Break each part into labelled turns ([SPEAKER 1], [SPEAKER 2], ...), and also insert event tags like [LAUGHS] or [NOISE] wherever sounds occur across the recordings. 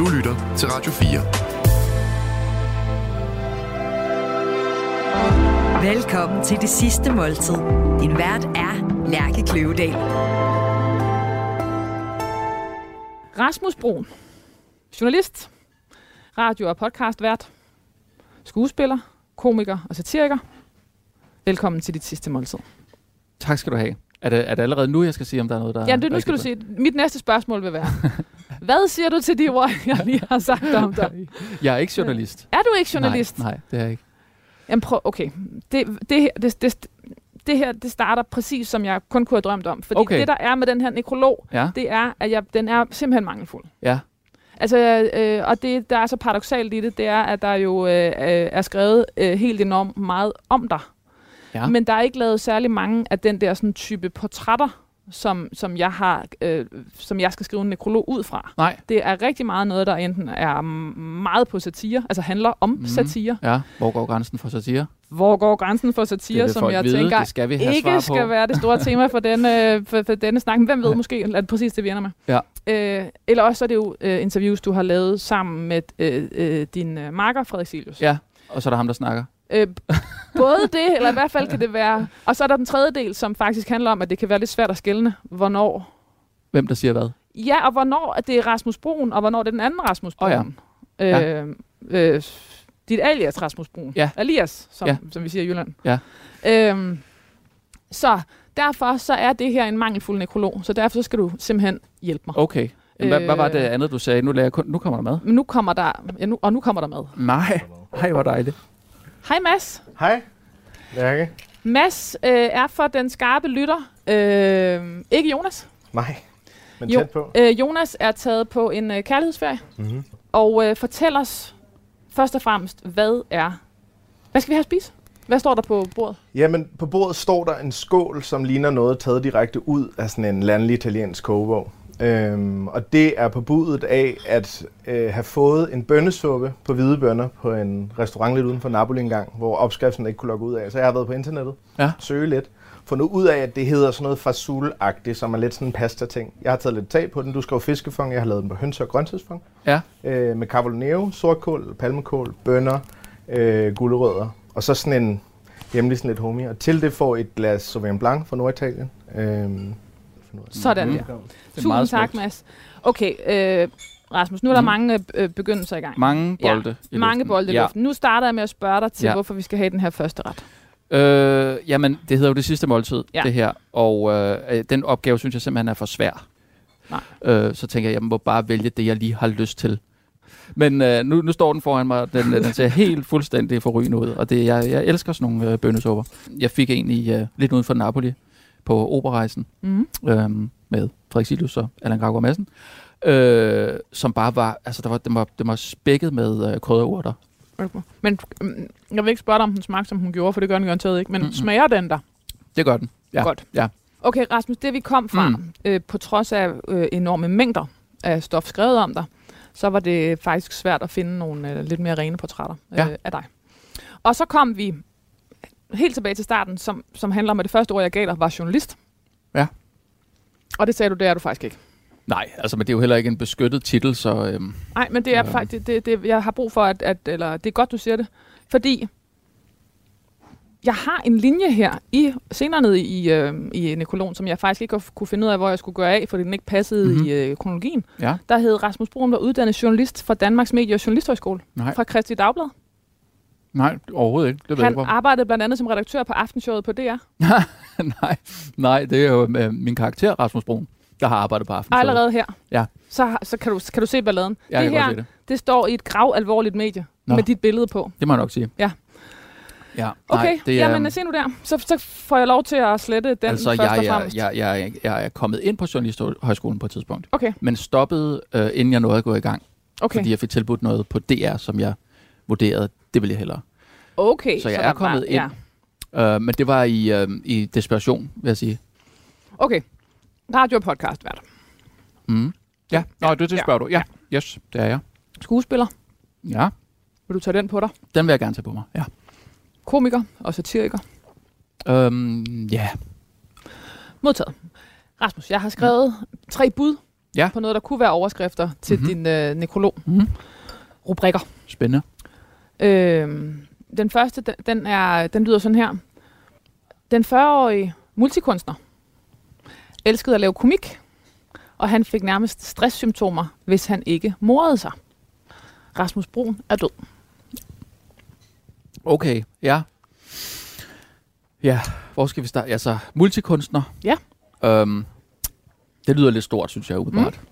[SPEAKER 1] Du lytter til Radio 4.
[SPEAKER 2] Velkommen til det sidste måltid. Din vært er Lærke Kløvedal.
[SPEAKER 3] Rasmus Brun, journalist, radio- og podcastvært, skuespiller, komiker og satiriker. Velkommen til dit sidste måltid.
[SPEAKER 4] Tak skal du have. Er det, er det allerede nu, jeg skal sige, om der er noget, der
[SPEAKER 3] Ja, det, nu skal du sige, mit næste spørgsmål vil være, [LAUGHS] hvad siger du til de ord, jeg lige har sagt om dig? [LAUGHS]
[SPEAKER 4] Jeg er ikke journalist.
[SPEAKER 3] Er du ikke journalist?
[SPEAKER 4] Nej, nej det er jeg ikke.
[SPEAKER 3] Jamen prøv, okay. Det, det, her, det, det, det her, det starter præcis, som jeg kun kunne have drømt om. Fordi
[SPEAKER 4] Okay.
[SPEAKER 3] det, der er med den her nekrolog,
[SPEAKER 4] Ja,
[SPEAKER 3] det er, at jeg, den er simpelthen mangelfuld.
[SPEAKER 4] ja.
[SPEAKER 3] Altså, øh, og det, der er så paradoxalt i det, det er, at der jo øh, øh, er skrevet øh, helt enormt meget om dig.
[SPEAKER 4] Ja.
[SPEAKER 3] Men der er ikke lavet særlig mange af den der sådan, type portrætter, som, som, jeg har, øh, som jeg skal skrive en nekrolog ud fra.
[SPEAKER 4] Nej.
[SPEAKER 3] Det er rigtig meget noget, der enten er meget på satire, altså handler om
[SPEAKER 4] Mhm.
[SPEAKER 3] mm. satire.
[SPEAKER 4] Ja, hvor går grænsen for satire?
[SPEAKER 3] Hvor går grænsen for
[SPEAKER 4] Det
[SPEAKER 3] satire,
[SPEAKER 4] vil
[SPEAKER 3] som jeg
[SPEAKER 4] vide,
[SPEAKER 3] tænker
[SPEAKER 4] det skal vi have
[SPEAKER 3] ikke skal være det store [LAUGHS] tema for denne, for, for denne snak. Men hvem ved måske, at det præcis det, vi ender med.
[SPEAKER 4] Ja.
[SPEAKER 3] Øh, eller også så er det jo øh, interviews, du har lavet sammen med øh, øh, din øh, marker, Frederik Silius.
[SPEAKER 4] Ja, og så er der ham, der snakker.
[SPEAKER 3] Øh, både det, eller i hvert fald kan det være... Og så er der den tredje del, som faktisk handler om, at det kan være lidt svært at skelne, hvornår...
[SPEAKER 4] Hvem der siger hvad?
[SPEAKER 3] Ja, og hvornår at det er Rasmus Brun, og hvornår det er den anden Rasmus Brun.
[SPEAKER 4] ja.
[SPEAKER 3] Øh,
[SPEAKER 4] Ja.
[SPEAKER 3] øh, dit alias Rasmus Brun.
[SPEAKER 4] Ja.
[SPEAKER 3] Alias, som,
[SPEAKER 4] Ja.
[SPEAKER 3] som vi siger i Jylland.
[SPEAKER 4] Ja.
[SPEAKER 3] Øhm, så derfor så er det her en mangelfuld nekrolog, så derfor så skal du simpelthen hjælpe mig.
[SPEAKER 4] Okay. Jamen, hvad, hvad var det
[SPEAKER 3] Øh.
[SPEAKER 4] andet, du sagde? Nu, lader jeg kun, nu kommer der mad.
[SPEAKER 3] Nu kommer der, ja, nu, og nu kommer der mad.
[SPEAKER 4] Nej. Hej, hvor dejligt.
[SPEAKER 3] Hej Mads.
[SPEAKER 5] Hej, Lærke.
[SPEAKER 3] Mads øh, er for den skarpe lytter. Øh, ikke Jonas.
[SPEAKER 5] Nej, men
[SPEAKER 3] Jo.
[SPEAKER 5] tæt på.
[SPEAKER 3] Øh, Jonas er taget på en øh, kærlighedsferie.
[SPEAKER 5] Mm-hmm.
[SPEAKER 3] Og øh, fortæl os først og fremmest, hvad er... Hvad skal vi have at spise? Hvad står der på bordet?
[SPEAKER 5] Jamen, på bordet står der en skål, som ligner noget taget direkte ud af sådan en landlig italiensk kogebog. Øhm, og det er på budet af at øh, have fået en bønnesuppe på hvide bønner på en restaurant lidt uden for Napoli engang, hvor opskriften ikke kunne logge ud af. Så jeg har været på internettet,
[SPEAKER 4] Ja.
[SPEAKER 5] søge lidt, fundet ud af, at det hedder sådan noget fasul-agtigt, som er lidt sådan en pasta-ting. Jeg har taget lidt tag på den. Du skrev fiskefong, jeg har lavet den på hønse- og grøntsagsfong.
[SPEAKER 4] Ja.
[SPEAKER 5] øh, med carbonero, sortkål, palmekål, bønner, øh, gulerødder, og så sådan en hjemlig sådan lidt homie. Og til det får et glas Sauvignon Blanc fra Norditalien. Øh,
[SPEAKER 3] Sådan
[SPEAKER 4] Mm.
[SPEAKER 3] der.
[SPEAKER 4] Det er
[SPEAKER 3] Tusind tak,
[SPEAKER 4] smukt.
[SPEAKER 3] Mads. Okay, øh, Rasmus, nu er der
[SPEAKER 4] Mm.
[SPEAKER 3] mange øh, begyndelser i gang.
[SPEAKER 4] Mange bolde i
[SPEAKER 3] Mange
[SPEAKER 4] luften.
[SPEAKER 3] bolde i
[SPEAKER 4] ja.
[SPEAKER 3] luften. Nu starter jeg med at spørge dig til,
[SPEAKER 4] Ja.
[SPEAKER 3] hvorfor vi skal have den her første ret.
[SPEAKER 4] Øh, jamen, det hedder jo det sidste måltid,
[SPEAKER 3] Ja.
[SPEAKER 4] det her. Og øh, øh, den opgave, synes jeg simpelthen er for svær.
[SPEAKER 3] Nej.
[SPEAKER 4] Øh, så tænker jeg, jeg må bare vælge det, jeg lige har lyst til. Men øh, nu, nu står den foran mig, og den, øh, den ser helt fuldstændig forrygende ud. Og det, jeg, jeg elsker sådan nogle øh, bønnesupper. Jeg fik en i øh, lidt uden for Napoli på operarejsen
[SPEAKER 3] Mm.
[SPEAKER 4] øh, med Frederik Silius og Allan Gravgaard Madsen. Øh, som bare var, altså der var, den, var, den var spækket med øh, krydderurter.
[SPEAKER 3] Men mm, jeg vil ikke spørge dig, om den smagte, som hun gjorde, for det gør den garanteret ikke. Men mm-hmm. smager den der?
[SPEAKER 4] Det gør den. Ja.
[SPEAKER 3] Godt.
[SPEAKER 4] Ja.
[SPEAKER 3] Okay, Rasmus, det vi kom fra,
[SPEAKER 4] mm.
[SPEAKER 3] øh, på trods af øh, enorme mængder af stof skrevet om dig, så var det faktisk svært at finde nogle øh, lidt mere rene portrætter øh,
[SPEAKER 4] Ja.
[SPEAKER 3] af dig. Og så kom vi helt tilbage til starten, som, som handler om, at det første ord, jeg gav dig, var journalist.
[SPEAKER 4] Ja.
[SPEAKER 3] Og det sagde du, det er du faktisk ikke.
[SPEAKER 4] Nej, altså, men det er jo heller ikke en beskyttet titel, så... Øhm,
[SPEAKER 3] Nej, men det er
[SPEAKER 4] Ja.
[SPEAKER 3] faktisk, det, det, jeg har brug for, at, at, eller det er godt, du siger det, fordi jeg har en linje her i senere nede i, øh, i nekrologen, som jeg faktisk ikke kunne finde ud af, hvor jeg skulle gøre af, fordi den ikke passede
[SPEAKER 4] Mhm.
[SPEAKER 3] mm-hmm. i øh, kronologien.
[SPEAKER 4] ja,
[SPEAKER 3] Der hed Rasmus Brun var uddannet journalist fra Danmarks Medie- og Journalisthøjskole
[SPEAKER 4] nej,
[SPEAKER 3] fra Kristi Dagblad.
[SPEAKER 4] Nej, overhovedet ikke. Det ved
[SPEAKER 3] Han
[SPEAKER 4] jeg
[SPEAKER 3] arbejdede blandt andet som redaktør på aftenshowet på DR. [LAUGHS]
[SPEAKER 4] nej, nej, det er jo øh, min karakter, Rasmus Brun, der har arbejdet på aften.
[SPEAKER 3] Allerede her.
[SPEAKER 4] Ja.
[SPEAKER 3] Så, så kan, du, kan du se balladen.
[SPEAKER 4] Jeg
[SPEAKER 3] det her,
[SPEAKER 4] det.
[SPEAKER 3] det står i et grav alvorligt medie
[SPEAKER 4] Nå.
[SPEAKER 3] med dit billede på.
[SPEAKER 4] Det må jeg nok sige.
[SPEAKER 3] Ja.
[SPEAKER 4] Ja,
[SPEAKER 3] Okay,
[SPEAKER 4] nej, det
[SPEAKER 3] er,
[SPEAKER 4] er,
[SPEAKER 3] jamen se nu der. Så, så får jeg lov til at slette den
[SPEAKER 4] altså,
[SPEAKER 3] først
[SPEAKER 4] jeg,
[SPEAKER 3] og
[SPEAKER 4] jeg,
[SPEAKER 3] fremmest.
[SPEAKER 4] jeg, jeg, jeg er kommet ind på Journalisthøjskolen på et tidspunkt,
[SPEAKER 3] Okay,
[SPEAKER 4] men stoppede, øh, inden jeg nåede at gå i gang,
[SPEAKER 3] okay.
[SPEAKER 4] fordi jeg fik tilbudt noget på DR, som jeg vurderede, det ville jeg hellere.
[SPEAKER 3] okay
[SPEAKER 4] Så jeg
[SPEAKER 3] der
[SPEAKER 4] er kommet
[SPEAKER 3] var,
[SPEAKER 4] ind. Øh, men det var i, øh, i desperation, vil jeg sige.
[SPEAKER 3] Okay. Radio og podcast, vært.
[SPEAKER 4] Mm. Ja, Nå, det, det
[SPEAKER 3] Ja.
[SPEAKER 4] spørger du. Ja, yes, det er jeg.
[SPEAKER 3] Skuespiller.
[SPEAKER 4] Ja,
[SPEAKER 3] Vil du tage den på dig?
[SPEAKER 4] den vil jeg gerne tage på mig. Ja.
[SPEAKER 3] Komiker og satiriker.
[SPEAKER 4] Øhm, ja.
[SPEAKER 3] Modtaget. Rasmus, jeg har skrevet tre bud
[SPEAKER 4] Ja.
[SPEAKER 3] på noget, der kunne være overskrifter til
[SPEAKER 4] Mhm.
[SPEAKER 3] mm-hmm. din øh, nekrolog.
[SPEAKER 4] Mhm.
[SPEAKER 3] Rubrikker.
[SPEAKER 4] Spændende.
[SPEAKER 3] Øh, den første, den, den, er, den lyder sådan her. Den 40-årige multikunstner elskede at lave komik, og han fik nærmest stresssymptomer, hvis han ikke morede sig. Rasmus Brun er død.
[SPEAKER 4] Okay, ja. Ja, hvor skal vi starte? Altså, multikunstner.
[SPEAKER 3] Ja.
[SPEAKER 4] Øhm, det lyder lidt stort, synes jeg, umiddelbart. Mm.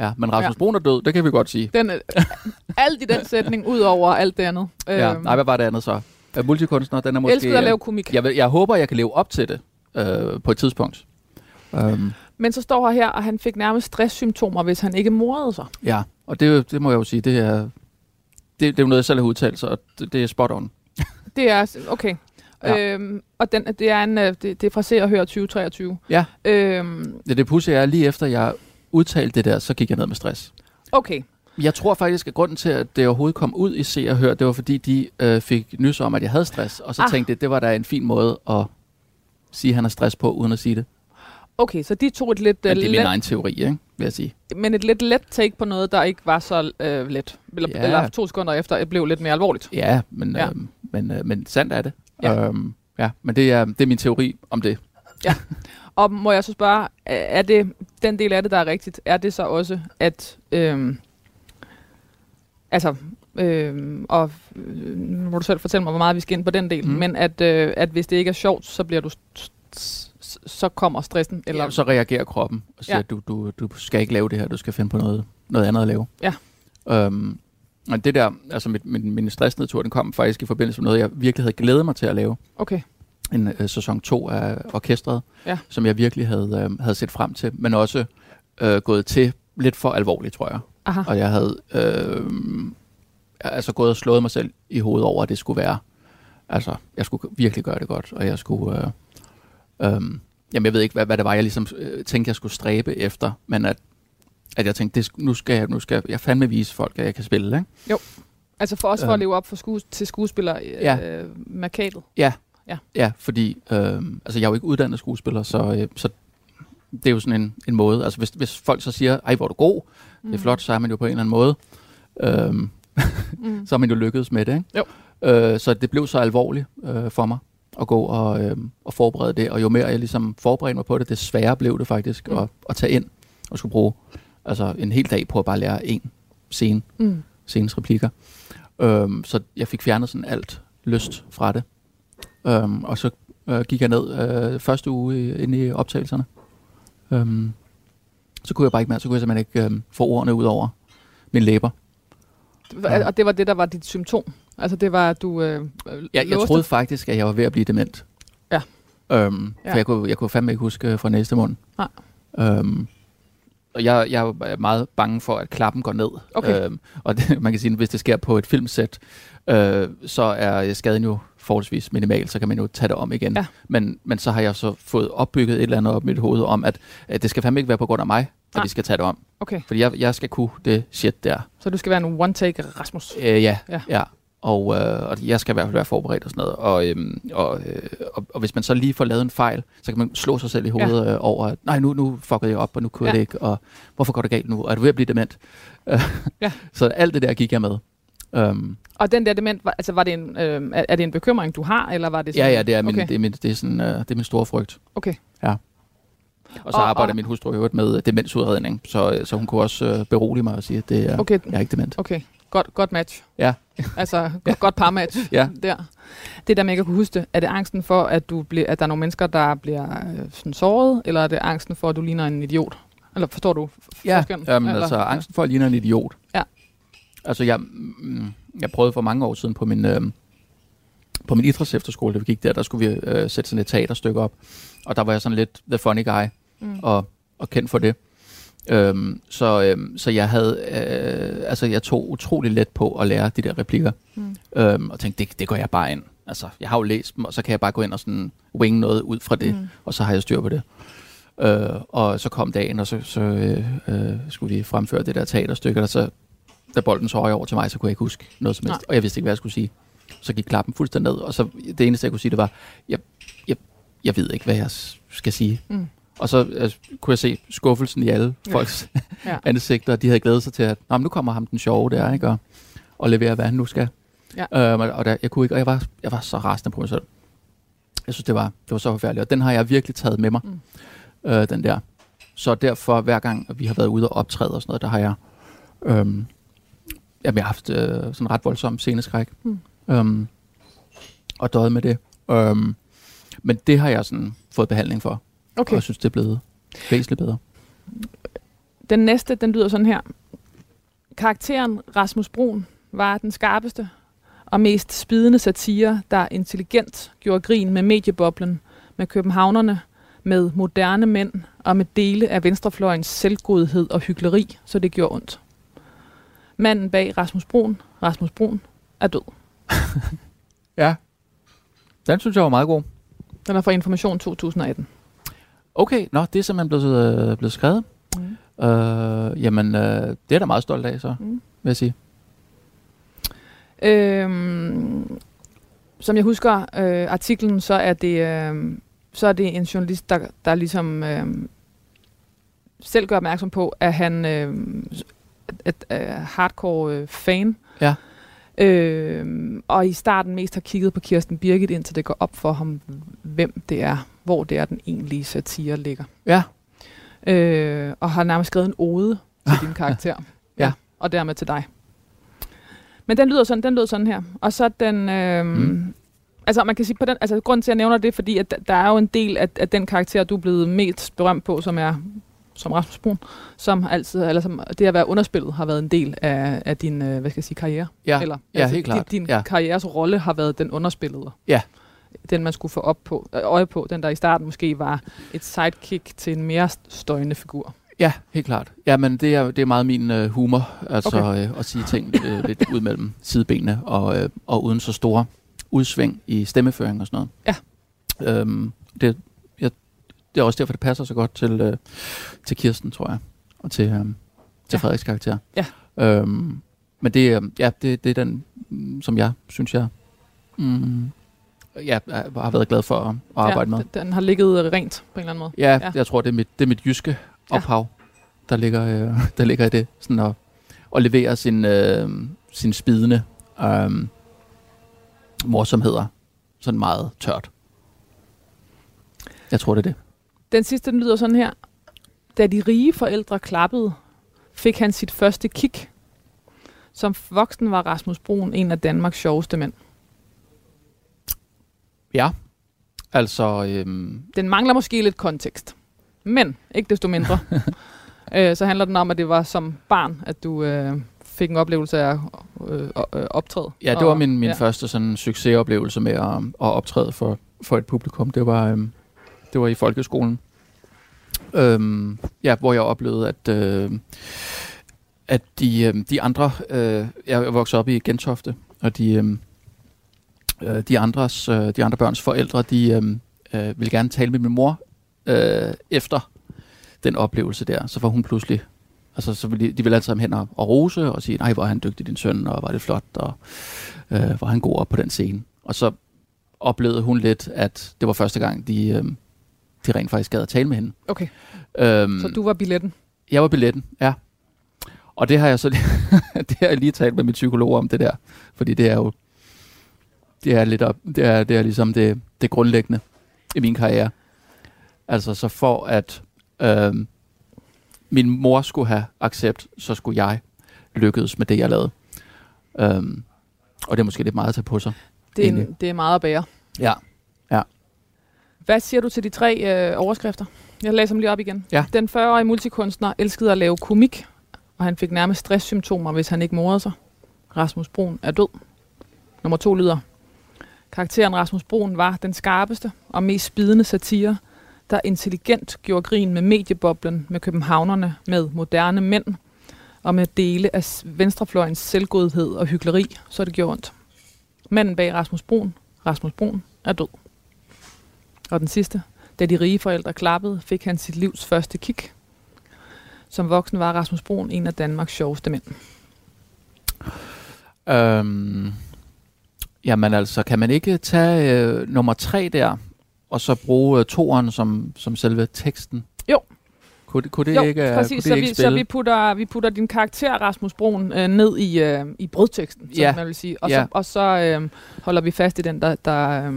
[SPEAKER 4] Ja, men Rasmus
[SPEAKER 3] Ja.
[SPEAKER 4] ja. Brun er død, det kan vi godt sige.
[SPEAKER 3] Den, er- alt i den sætning, ud over alt det andet.
[SPEAKER 4] Ja.
[SPEAKER 3] Øhm,
[SPEAKER 4] Nej, hvad var det andet så? Uh, multikunstner, den er måske...
[SPEAKER 3] elskede at lave komik.
[SPEAKER 4] jeg, jeg håber, jeg kan leve op til det øh, på et tidspunkt. Um,
[SPEAKER 3] Men så står her her, og han fik nærmest stresssymptomer, hvis han ikke morede sig.
[SPEAKER 4] ja, og det, det må jeg jo sige, det er, det, det er jo noget, jeg selv har udtalt, så det, det er spot on. [LAUGHS]
[SPEAKER 3] Det er, okay.
[SPEAKER 4] Ja.
[SPEAKER 3] Ja. Øhm, og den, det, er en, øh, det, det er fra Se og Hør 2023.
[SPEAKER 4] Ja.
[SPEAKER 3] Øhm,
[SPEAKER 4] Det, det pudsige er, lige efter jeg udtalte det der, så gik jeg ned med stress.
[SPEAKER 3] okay.
[SPEAKER 4] Jeg tror faktisk, at grunden til, at det overhovedet kom ud i Se og Hør, det var fordi, de øh, fik nys om, at jeg havde stress. Og så
[SPEAKER 3] Ah.
[SPEAKER 4] tænkte jeg, det var da en fin måde at sige, at han har stress på, uden at sige det.
[SPEAKER 3] Okay, så de tog et lidt,
[SPEAKER 4] Men
[SPEAKER 3] øh,
[SPEAKER 4] det er min
[SPEAKER 3] let,
[SPEAKER 4] egen teori, ikke? vil jeg sige.
[SPEAKER 3] men et lidt let take på noget, der ikke var så øh, let. Eller,
[SPEAKER 4] Ja.
[SPEAKER 3] eller to sekunder efter, det blev lidt mere alvorligt.
[SPEAKER 4] Ja, men,
[SPEAKER 3] Ja.
[SPEAKER 4] Øhm, men, øh, men sandt er det.
[SPEAKER 3] Ja.
[SPEAKER 4] Øhm, ja men det er, det er min teori om det.
[SPEAKER 3] Og må jeg så spørge, er- det den del af det, der er rigtigt, er det så også, at... Øhm, altså, øhm, og øh, nu må du selv fortælle mig, hvor meget vi skal ind på den del,
[SPEAKER 4] Mm.
[SPEAKER 3] men at, øh, at hvis det ikke er sjovt, så bliver du... så kommer stressen, eller...
[SPEAKER 4] Eller så reagerer kroppen og siger,
[SPEAKER 3] Ja.
[SPEAKER 4] ja. du, du, du skal ikke lave det her, du skal finde på noget, noget andet at lave.
[SPEAKER 3] Ja.
[SPEAKER 4] Øhm, og det der, altså mit, min, min stressnedtur, den kom faktisk i forbindelse med noget, jeg virkelig havde glædet mig til at lave.
[SPEAKER 3] Okay,
[SPEAKER 4] en øh, sæson 2 af orkestret,
[SPEAKER 3] Ja.
[SPEAKER 4] som jeg virkelig havde, øh, havde set frem til, men også øh, gået til lidt for alvorligt, tror jeg.
[SPEAKER 3] aha.
[SPEAKER 4] Og jeg havde øh, altså gået og slået mig selv i hovedet over, at det skulle være, altså jeg skulle virkelig gøre det godt, og jeg skulle, øh, øh, jamen jeg ved ikke, hvad, hvad det var, jeg ligesom øh, tænkte, jeg skulle stræbe efter, men at, at jeg tænkte, det, nu skal jeg, nu skal jeg fandme vise folk, at jeg kan spille, ikke?
[SPEAKER 3] Altså for os for at
[SPEAKER 4] Øhm.
[SPEAKER 3] leve op for skues, til skuespiller øh,
[SPEAKER 4] Ja.
[SPEAKER 3] ja. Markatet.
[SPEAKER 4] Ja, fordi øh, altså, jeg er jo ikke uddannet skuespiller, så, øh, så det er jo sådan en, en måde. Altså hvis, hvis folk så siger, ej hvor er du god, mm. det er flot, så er man jo på en eller anden måde. Øh,
[SPEAKER 3] Mm. [LAUGHS]
[SPEAKER 4] så er man jo lykkedes med det, ikke?
[SPEAKER 3] Jo.
[SPEAKER 4] Øh, så det blev så alvorligt øh, for mig at gå og, øh, og forberede det, og jo mere jeg ligesom forberedte mig på det, det sværere blev det faktisk
[SPEAKER 3] Mm.
[SPEAKER 4] at, at tage ind og skulle bruge altså, en hel dag på at bare lære en scene,
[SPEAKER 3] Mm.
[SPEAKER 4] scenes replikker. Øhm, så jeg fik fjernet sådan alt lyst fra det. Øhm, og så øh, gik jeg ned øh, første uge inde i optagelserne. Øhm, så kunne jeg bare ikke mere, så kunne jeg simpelthen ikke øh, få ordene ud over min læber. Ja.
[SPEAKER 3] Og det var det, der var dit symptom? Altså det var, at du øh,
[SPEAKER 4] Jeg, jeg troede faktisk, at jeg var ved at blive dement.
[SPEAKER 3] Ja.
[SPEAKER 4] Øhm,
[SPEAKER 3] Ja.
[SPEAKER 4] For jeg kunne, jeg kunne fandme ikke huske øh, fra næste mund.
[SPEAKER 3] Nej.
[SPEAKER 4] Øhm, og jeg, jeg er meget bange for, at klappen går ned.
[SPEAKER 3] Okay.
[SPEAKER 4] Øhm, og det, [LAUGHS] man kan sige, at hvis det sker på et filmsæt, øh, så er skaden jo forholdsvis minimal, så kan man jo tage det om igen.
[SPEAKER 3] Ja.
[SPEAKER 4] Men, men så har jeg så fået opbygget et eller andet op i mit hoved om, at, at det skal fandme ikke være på grund af mig, at
[SPEAKER 3] Nej.
[SPEAKER 4] vi skal tage det om.
[SPEAKER 3] Okay,
[SPEAKER 4] Fordi jeg, jeg skal kunne det shit der.
[SPEAKER 3] så du skal være en one-take Rasmus.
[SPEAKER 4] Øh, ja,
[SPEAKER 3] Ja.
[SPEAKER 4] ja. Og, øh, og jeg skal i hvert fald være forberedt og sådan noget. Og, øhm, og, øh, og, og hvis man så lige får lavet en fejl, så kan man slå sig selv i hovedet ja. øh, over, at nej, nu, nu fuckede jeg op, og nu kunne ja. Jeg det ikke, og hvorfor går det galt nu? Og er du ved at blive dement?
[SPEAKER 3] Ja. [LAUGHS]
[SPEAKER 4] Så alt det der gik jeg med. Um,
[SPEAKER 3] Og den der dement, altså var det en, øh, er, er det en bekymring, du har, eller var det
[SPEAKER 4] ja,
[SPEAKER 3] sådan?
[SPEAKER 4] ja, det er min,
[SPEAKER 3] okay.
[SPEAKER 4] det er min, det er sådan, uh, det er min store frygt.
[SPEAKER 3] Okay.
[SPEAKER 4] Og så
[SPEAKER 3] Og-
[SPEAKER 4] arbejder
[SPEAKER 3] og-
[SPEAKER 4] min hustru i øvrigt med demensudredning, så, øh, så hun kunne også øh, berolige mig og sige, at det er,
[SPEAKER 3] Okay,
[SPEAKER 4] jeg er ikke dement.
[SPEAKER 3] okay. Godt, godt match.
[SPEAKER 4] Ja.
[SPEAKER 3] altså, [LAUGHS] ja. godt parmatch.
[SPEAKER 4] Ja.
[SPEAKER 3] Der. Det der med ikke at kunne huske det, er det angsten for, at, du bliver, at der er nogle mennesker, der bliver øh, sådan såret, eller er det angsten for, at du ligner en idiot? Eller forstår du f-
[SPEAKER 4] Ja,
[SPEAKER 3] forskellen? eller,
[SPEAKER 4] altså angsten for at ligne en idiot.
[SPEAKER 3] Ja.
[SPEAKER 4] Altså jeg, mm, jeg prøvede for mange år siden på min, øh, på min idrætsefterskole, da vi gik der, der skulle vi øh, sætte sådan et teaterstykke op. Og der var jeg sådan lidt the funny guy,
[SPEAKER 3] Mm.
[SPEAKER 4] og, og kendt for det. Øhm, så, øhm, så jeg havde, øh, altså jeg tog utrolig let på at lære de der replikker.
[SPEAKER 3] Mm.
[SPEAKER 4] Øhm, og tænkte, det, det går jeg bare ind. Altså, jeg har jo læst dem, og så kan jeg bare gå ind og sådan wing noget ud fra det,
[SPEAKER 3] Mm.
[SPEAKER 4] og så har jeg styr på det. Øh, og så kom dagen, og så, så øh, øh, skulle vi fremføre det der teaterstykke, og så, da bolden så røg over til mig, så kunne jeg ikke huske noget som helst.
[SPEAKER 3] Nej.
[SPEAKER 4] Og jeg vidste ikke, hvad jeg skulle sige. Så gik klappen fuldstændig ned, og så det eneste, jeg kunne sige, det var, jeg, jeg, jeg ved ikke, hvad jeg skal sige.
[SPEAKER 3] Mm.
[SPEAKER 4] Og så øh, kunne jeg se skuffelsen i alle
[SPEAKER 3] Ja.
[SPEAKER 4] folks [LAUGHS]
[SPEAKER 3] Ja.
[SPEAKER 4] ansigter. De havde glædet sig til, at Nå, men nu kommer ham den sjove der, ikke? Og, og leverer, hvad han nu skal.
[SPEAKER 3] Ja.
[SPEAKER 4] Øhm, og der, jeg kunne ikke, og jeg var, jeg var så rasende på mig selv. Jeg synes, det var, det var så forfærdeligt. Og den har jeg virkelig taget med mig,
[SPEAKER 3] mm.
[SPEAKER 4] øh, den der. Så derfor, hver gang vi har været ude og optræde og sådan noget, der har jeg, øhm, jamen, jeg har haft øh, sådan ret voldsom sceneskræk.
[SPEAKER 3] Mm.
[SPEAKER 4] Øhm, og døjet med det. Øhm, men det har jeg sådan fået behandling for.
[SPEAKER 3] Okay.
[SPEAKER 4] Og jeg synes, det er blevet væsentligt bedre.
[SPEAKER 3] Den næste, den lyder sådan her. Karakteren Rasmus Brun var den skarpeste og mest spidende satire, der intelligent gjorde grin med medieboblen, med københavnerne, med moderne mænd og med dele af venstrefløjens selvgodhed og hyggeleri, så det gjorde ondt. Manden bag Rasmus Brun, Rasmus Brun, er død. [LAUGHS]
[SPEAKER 4] Ja. Den synes jeg var meget god.
[SPEAKER 3] Den er fra Information 2018.
[SPEAKER 4] Okay, nå, det er simpelthen blevet, øh, blevet skrevet.
[SPEAKER 3] Mm.
[SPEAKER 4] Øh, jamen, øh, det er da meget stolt af, så
[SPEAKER 3] Mm.
[SPEAKER 4] vil jeg sige.
[SPEAKER 3] Øhm, som jeg husker øh, artiklen, så er det øh, så er det en journalist, der, der ligesom øh, selv gør opmærksom på, at han øh, et, øh, hardcore øh, fan.
[SPEAKER 4] Ja.
[SPEAKER 3] Øh, og i starten mest har kigget på Kirsten Birgit, indtil det går op for ham, hvem det er, hvor det er, den egentlige satire ligger.
[SPEAKER 4] Ja.
[SPEAKER 3] Øh, og har nærmest skrevet en ode til [LAUGHS] din karakter.
[SPEAKER 4] Ja.
[SPEAKER 3] Og dermed til dig. Men den lyder sådan, den lyder sådan her. Og så den... Øh,
[SPEAKER 4] Mm.
[SPEAKER 3] Altså man kan sige, på den, altså grunden til, at jeg nævner det, fordi at der- der er jo en del af, af den karakter, du er blevet mest berømt på, som er som Rasmus Brun, som altid, eller som det at være underspillet har været en del af, af din, øh, hvad skal jeg sige, karriere.
[SPEAKER 4] Ja,
[SPEAKER 3] eller,
[SPEAKER 4] ja helt klart.
[SPEAKER 3] Din, din
[SPEAKER 4] ja.
[SPEAKER 3] karrieres rolle har været den underspillede.
[SPEAKER 4] Ja.
[SPEAKER 3] Den, man skulle få op på, øh, øje på. Den, der i starten måske var et sidekick til en mere støjende figur.
[SPEAKER 4] ja, helt klart. Ja, men det er, det er meget min øh, humor, altså
[SPEAKER 3] Okay.
[SPEAKER 4] øh, at sige ting øh, lidt ud mellem sidebenene, og, øh, og uden så store udsving i stemmeføring og sådan noget.
[SPEAKER 3] Ja.
[SPEAKER 4] Øhm, det, det er også derfor, det passer så godt til, øh, til Kirsten, tror jeg, og til, øh, til
[SPEAKER 3] Ja.
[SPEAKER 4] Frederiks karakter.
[SPEAKER 3] Ja.
[SPEAKER 4] Øhm, men det, øh, ja, det, det er den, som jeg synes, jeg mm, ja, har været glad for at, at arbejde
[SPEAKER 3] ja,
[SPEAKER 4] med.
[SPEAKER 3] Den, har ligget øh, rent på en eller anden måde.
[SPEAKER 4] Ja,
[SPEAKER 3] Ja.
[SPEAKER 4] ja, jeg tror, det er mit, det er mit jyske
[SPEAKER 3] Ja.
[SPEAKER 4] ophav, der, ligger, øh, [LAUGHS] der ligger i det. Sådan at, at levere sin, øh, sin spidende øh, morsomheder sådan meget tørt. Jeg tror, det er det.
[SPEAKER 3] Den sidste, den lyder sådan her. Da de rige forældre klappede, fik han sit første kick. Som voksen var Rasmus Brun en af Danmarks sjoveste mænd.
[SPEAKER 4] Ja, altså... Øhm,
[SPEAKER 3] Den mangler måske lidt kontekst. Men ikke desto mindre. [LAUGHS] øh, så handler den om, at det var som barn, at du øh, fik en oplevelse af øh, øh, optræde.
[SPEAKER 4] ja, det var
[SPEAKER 3] Og-
[SPEAKER 4] min, min
[SPEAKER 3] ja.
[SPEAKER 4] ja. første sådan, succesoplevelse med at, at optræde for, for et publikum. Det var, øhm, det var i folkeskolen. Øhm, ja, hvor jeg oplevede, at, øh, at de, øh, de andre... Øh, jeg voksede op i Gentofte, og de, øh, øh, de, andres, øh, de andre børns forældre, de øh, øh, ville gerne tale med min mor øh, efter den oplevelse der. Så var hun pludselig... Altså, så ville de, de ville altid ham hen og, og rose og sige, nej, hvor er han dygtig, din søn, og var det flot, og øh, var han god op på den scene. Og så oplevede hun lidt, at det var første gang, de, øh, de rent faktisk gad at tale med hende.
[SPEAKER 3] Okay,
[SPEAKER 4] Øhm,
[SPEAKER 3] så du var billetten.
[SPEAKER 4] Jeg var billetten, ja. Og det har jeg så [LAUGHS] det har jeg lige talt med min psykolog om det der, fordi det er jo det er lidt op, det er, det er ligesom det, det grundlæggende i min karriere. Altså så for at øhm, min mor skulle have accept, så skulle jeg lykkedes med det, jeg lavede. Øhm, og det er måske lidt meget at tage på sig.
[SPEAKER 3] Det er,
[SPEAKER 4] Egentlig.
[SPEAKER 3] det er meget at bære.
[SPEAKER 4] Ja.
[SPEAKER 3] Hvad siger du til de tre øh, overskrifter? Jeg læser dem lige op igen.
[SPEAKER 4] Ja.
[SPEAKER 3] Den 40-årige multikunstner elskede at lave komik, og han fik nærmest stresssymptomer, hvis han ikke morede sig. Rasmus Brun er død. Nummer to lyder. Karakteren Rasmus Brun var den skarpeste og mest spidende satire, der intelligent gjorde grin med medieboblen, med københavnerne, med moderne mænd og med dele af venstrefløjens selvgodhed og hyggeleri, så det gjorde ondt. Manden bag Rasmus Brun, Rasmus Brun, er død. Og den sidste. Da de rige forældre klappede, fik han sit livs første kick. Som voksen var Rasmus Brun en af Danmarks sjoveste mænd.
[SPEAKER 4] Øhm, jamen altså, kan man ikke tage øh, nummer tre der, og så bruge øh, toeren som, som selve teksten Kunne, det- kunne det
[SPEAKER 3] jo,
[SPEAKER 4] ikke, øh,
[SPEAKER 3] præcis,
[SPEAKER 4] kunne det
[SPEAKER 3] så,
[SPEAKER 4] ikke
[SPEAKER 3] vi, så
[SPEAKER 4] spille?
[SPEAKER 3] vi, putter, vi putter din karakter, Rasmus Broen, øh, ned i, øh, i brødteksten, som
[SPEAKER 4] Ja.
[SPEAKER 3] man vil sige. Og
[SPEAKER 4] Ja.
[SPEAKER 3] så, og så øh, holder vi fast i den, der, der, øh,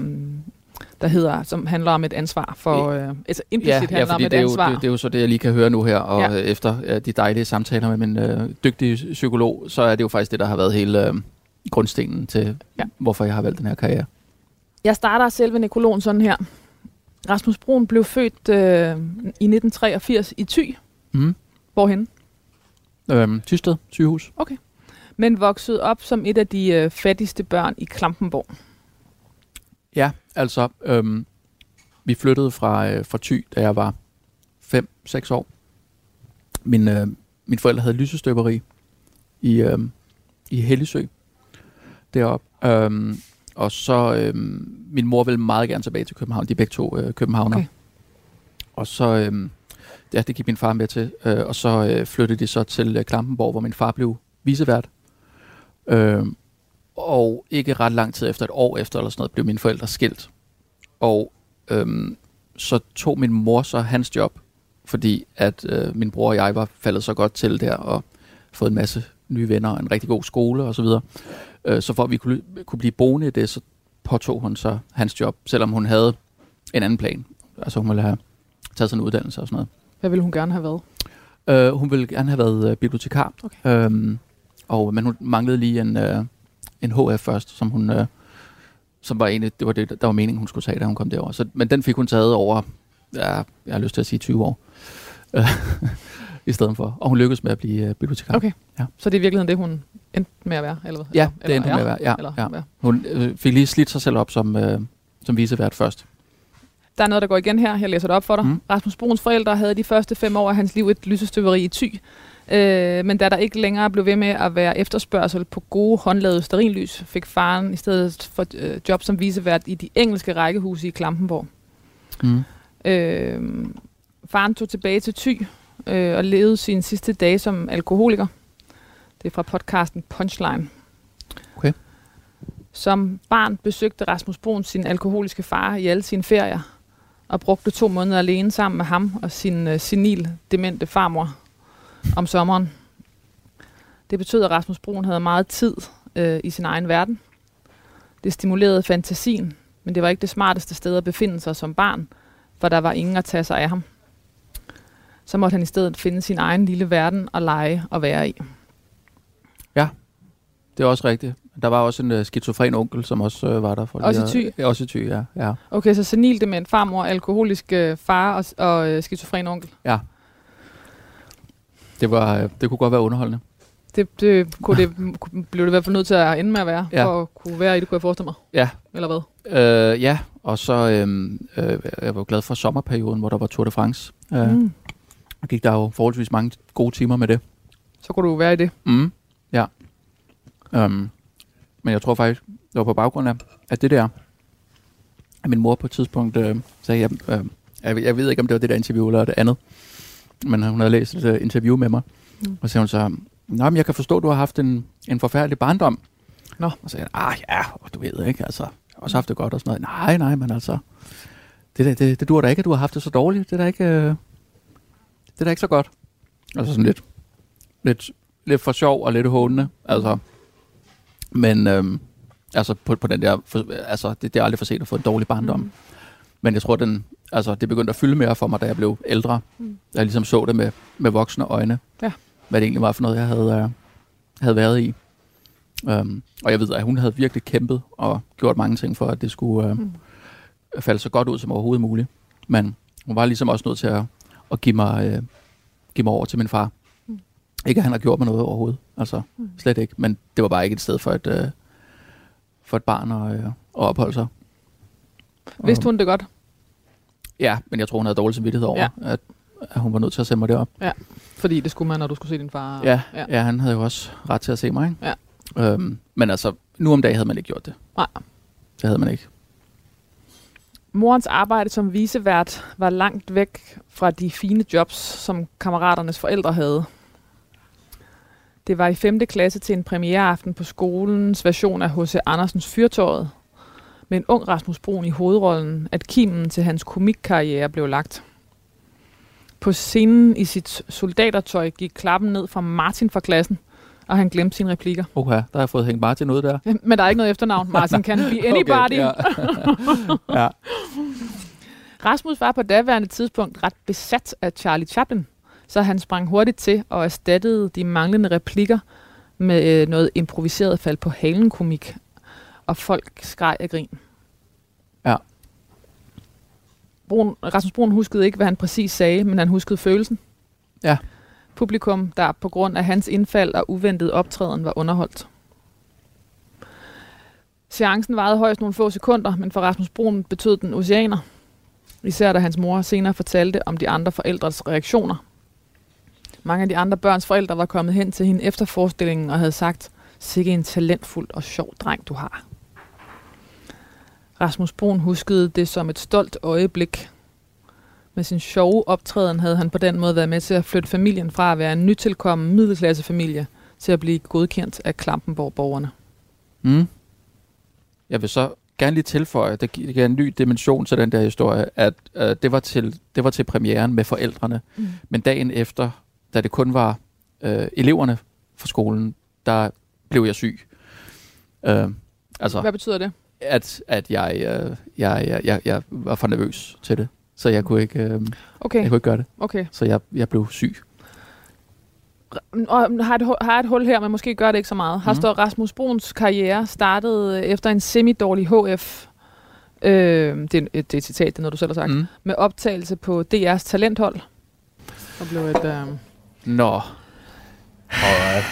[SPEAKER 3] der hedder, som handler om et ansvar for, øh, altså implicit
[SPEAKER 4] ja,
[SPEAKER 3] handler
[SPEAKER 4] ja,
[SPEAKER 3] om et
[SPEAKER 4] det er, jo,
[SPEAKER 3] ansvar.
[SPEAKER 4] det, det er jo så det, jeg lige kan høre nu her, og
[SPEAKER 3] Ja.
[SPEAKER 4] ja. efter øh, de dejlige samtaler med min øh, dygtige psykolog, så er det jo faktisk det, der har været hele øh, grundstenen til,
[SPEAKER 3] Ja.
[SPEAKER 4] ja. hvorfor jeg har valgt den her karriere.
[SPEAKER 3] Jeg starter selve nekrologen sådan her. Rasmus Broen blev født øh, i 1983 i Thy.
[SPEAKER 4] Mm.
[SPEAKER 3] Hvorhen?
[SPEAKER 4] Øhm, Tysted sygehus.
[SPEAKER 3] Men voksede op som et af de øh, fattigste børn i Klampenborg.
[SPEAKER 4] Ja, altså, øhm, vi flyttede fra, øh, fra Thy, da jeg var 5-6 år. Min, øh, mine forældre havde lysestøberi i, øh, i Hellisø deroppe. Øhm, og så, øh, min mor ville meget gerne tilbage til København. De er begge to øh, københavner.
[SPEAKER 3] Okay.
[SPEAKER 4] Og så, øh, ja, det gik min far med til. Øh, og så øh, flyttede de så til øh, Klampenborg, hvor min far blev visevært. Øh, og ikke ret lang tid efter, et år efter eller sådan noget, blev mine forældre skilt. Og øhm, så tog min mor så hans job, fordi at øh, min bror og jeg var faldet så godt til der, og fået en masse nye venner, og en rigtig god skole osv. Så, øh, så for at vi kunne, kunne blive boende i det, så påtog hun så hans job, selvom hun havde en anden plan. Altså hun ville have taget sådan en uddannelse og sådan noget.
[SPEAKER 3] Hvad ville hun gerne have været?
[SPEAKER 4] Øh, hun ville gerne have været øh, bibliotekar,
[SPEAKER 3] Okay.
[SPEAKER 4] øhm, og, men hun manglede lige en, øh, en HF først, som hun, øh, som var egentlig, det var det, der var meningen, hun skulle tage, da hun kom derover. Så, men den fik hun taget over, ja, jeg har lyst til at sige 20 år, øh, [LAUGHS] i stedet for. Og hun lykkedes med at blive øh, bibliotekar.
[SPEAKER 3] Okay.
[SPEAKER 4] Ja.
[SPEAKER 3] Så det er i virkeligheden det, hun endte med at være? Eller, hvad?
[SPEAKER 4] Ja,
[SPEAKER 3] eller,
[SPEAKER 4] det endte hun med at være. Ja,
[SPEAKER 3] Eller,
[SPEAKER 4] ja.
[SPEAKER 3] hvad?
[SPEAKER 4] Hun øh, fik lige slidt sig selv op som, øh, som visevært først.
[SPEAKER 3] Der er noget, der går igen her. Jeg læser det op for dig. Mm. Rasmus Bruns forældre havde de første fem år af hans liv et lysestøberi i Thy. Øh, men da der ikke længere blev ved med at være efterspørgsel på gode håndlavede sterillys, fik faren i stedet for øh, job som visevært i de engelske rækkehuse i Klampenborg.
[SPEAKER 4] Mm.
[SPEAKER 3] Øh, faren tog tilbage til Thy øh, og levede sine sidste dage som alkoholiker. Det er fra podcasten Punchline.
[SPEAKER 4] Okay.
[SPEAKER 3] Som barn besøgte Rasmus Brun sin alkoholiske far i alle sine ferier og brugte to måneder alene sammen med ham og sin øh, senil demente farmor om sommeren. Det betød, at Rasmus Brun havde meget tid øh, i sin egen verden. Det stimulerede fantasien, men det var ikke det smarteste sted at befinde sig som barn, for der var ingen at tage sig af ham. Så måtte han i stedet finde sin egen lille verden og lege og være i.
[SPEAKER 4] Det er også rigtigt. Der var også en øh, skizofren onkel, som også øh, var der. For
[SPEAKER 3] Også i
[SPEAKER 4] at- Ja, også i Thy, ja. ja.
[SPEAKER 3] Okay, så senil dement farmor, alkoholisk øh, far og, og øh, skizofren onkel.
[SPEAKER 4] ja. Det, var, øh, det kunne godt være underholdende.
[SPEAKER 3] Det, det, kunne det blev det i hvert fald nødt til at ende med at være, ja. For at kunne være i det, kunne jeg forestille mig.
[SPEAKER 4] Ja.
[SPEAKER 3] Eller hvad?
[SPEAKER 4] Øh, ja, og så øhm, øh, jeg var glad for sommerperioden, hvor der var Tour de France. Øh. Mm. Og gik der jo forholdsvis mange gode timer med det.
[SPEAKER 3] Så kunne du være i det.
[SPEAKER 4] Mm. Ja. Um, men jeg tror faktisk, det var på baggrund af, at det der, at min mor på et tidspunkt øh, sagde, jeg, øh, jeg, jeg ved ikke, om det var det der interview eller det andet, men hun havde læst et uh, interview med mig,
[SPEAKER 3] Mm.
[SPEAKER 4] og så hun så, Nå, men jeg kan forstå, at du har haft en, en forfærdelig barndom.
[SPEAKER 3] Nå.
[SPEAKER 4] Og så sagde jeg, ah ja, du ved ikke, altså, jeg har også haft det godt og sådan noget. Nej, nej, men altså, det, det, det, det dur da ikke, at du har haft det så dårligt. Det er da ikke, øh, det er da ikke så godt. Altså sådan lidt, lidt, lidt for sjov og lidt hånende. Altså, men øhm, altså på, på den der, for, altså det, det er aldrig for sent at få en dårlig barndom.
[SPEAKER 3] Mm.
[SPEAKER 4] Men jeg tror, den, altså, det begyndte at fylde mere for mig, da jeg blev ældre.
[SPEAKER 3] Mm.
[SPEAKER 4] Jeg ligesom så det med, med voksne øjne.
[SPEAKER 3] Ja.
[SPEAKER 4] Hvad det egentlig var for noget, jeg havde, øh, havde været i. Um, og jeg ved, at hun havde virkelig kæmpet og gjort mange ting for, at det skulle øh,
[SPEAKER 3] Mm.
[SPEAKER 4] falde så godt ud som overhovedet muligt. Men hun var ligesom også nødt til at, at give, mig, øh, give mig over til min far.
[SPEAKER 3] Mm.
[SPEAKER 4] Ikke at han har gjort mig noget overhovedet. Altså,
[SPEAKER 3] mm.
[SPEAKER 4] slet ikke. Men det var bare ikke et sted for et, øh, for et barn at, øh, at opholde sig.
[SPEAKER 3] Vidste hun det godt?
[SPEAKER 4] Ja, men jeg tror, hun havde dårlig samvittighed over,
[SPEAKER 3] Ja.
[SPEAKER 4] ja. at, at hun var nødt til at sende mig derop.
[SPEAKER 3] Fordi det skulle man, når du skulle se din far.
[SPEAKER 4] Ja,
[SPEAKER 3] ja.
[SPEAKER 4] ja. ja, han havde jo også ret til at se mig. Ikke?
[SPEAKER 3] Ja.
[SPEAKER 4] Øhm, men altså, nu om dagen havde man ikke gjort det.
[SPEAKER 3] Nej.
[SPEAKER 4] Det havde man ikke.
[SPEAKER 3] Morens arbejde som visevært var langt væk fra de fine jobs, som kammeraternes forældre havde. Det var i 5. klasse til en premiereaften på skolens version af H.C. Andersens Fyrtåret, med en ung Rasmus Brun i hovedrollen, at kimen til hans komikkarriere blev lagt. på scenen i sit soldatertøj gik klappen ned fra Martin fra klassen, og han glemte sine replikker.
[SPEAKER 4] Okay, der har jeg fået hængt Martin ud der.
[SPEAKER 3] Men der er ikke noget efternavn. [LAUGHS] Martin can be anybody.
[SPEAKER 4] Okay, ja. [LAUGHS] ja.
[SPEAKER 3] Rasmus var på daværende tidspunkt ret besat af Charlie Chaplin, så han sprang hurtigt til og erstattede de manglende replikker med øh, noget improviseret fald på halen komik, og folk skreg af grin.
[SPEAKER 4] Ja.
[SPEAKER 3] Brun, Rasmus Brun huskede ikke, hvad han præcis sagde, men han huskede følelsen.
[SPEAKER 4] Ja.
[SPEAKER 3] Publikum, der på grund af hans indfald og uventede optræden var underholdt. Seancen varede højst nogle få sekunder, men for Rasmus Brun betød den oceaner. Især da hans mor senere fortalte om de andre forældres reaktioner. Mange af de andre børns forældre var kommet hen til hende efter forestillingen og havde sagt, sikke en talentfuld og sjov dreng du har. Rasmus Brun huskede det som et stolt øjeblik. Med sin sjove optræden havde han på den måde været med til at flytte familien fra at være en nytilkommen middelklassefamilie til at blive godkendt af Klampenborg-borgerne.
[SPEAKER 4] Mm. Jeg vil så gerne lige tilføje, det gi- det giver en ny dimension til den der historie, at øh, det, var til, det var til premieren med forældrene.
[SPEAKER 3] Mm.
[SPEAKER 4] Men dagen efter, da det kun var øh, eleverne fra skolen, der blev jeg syg. Øh, altså,
[SPEAKER 3] Hvad betyder det?
[SPEAKER 4] At, at jeg, øh, jeg, jeg, jeg, jeg var for nervøs til det. Så jeg kunne ikke, øh,
[SPEAKER 3] Okay,
[SPEAKER 4] jeg kunne ikke gøre det.
[SPEAKER 3] okay.
[SPEAKER 4] Så jeg, jeg blev syg.
[SPEAKER 3] Og har et, har et hul her, men måske gør det ikke så meget. Har
[SPEAKER 4] Mhm.
[SPEAKER 3] stået Rasmus Bruns karriere startede øh, efter en semi-dårlig HF. Øh, det, er, et- det er et citat, det er noget, du selv har sagt. Mm.
[SPEAKER 4] Mm.
[SPEAKER 3] Med optagelse på DR's talenthold. Og blev et... Øh,
[SPEAKER 4] Nå,
[SPEAKER 5] Alright.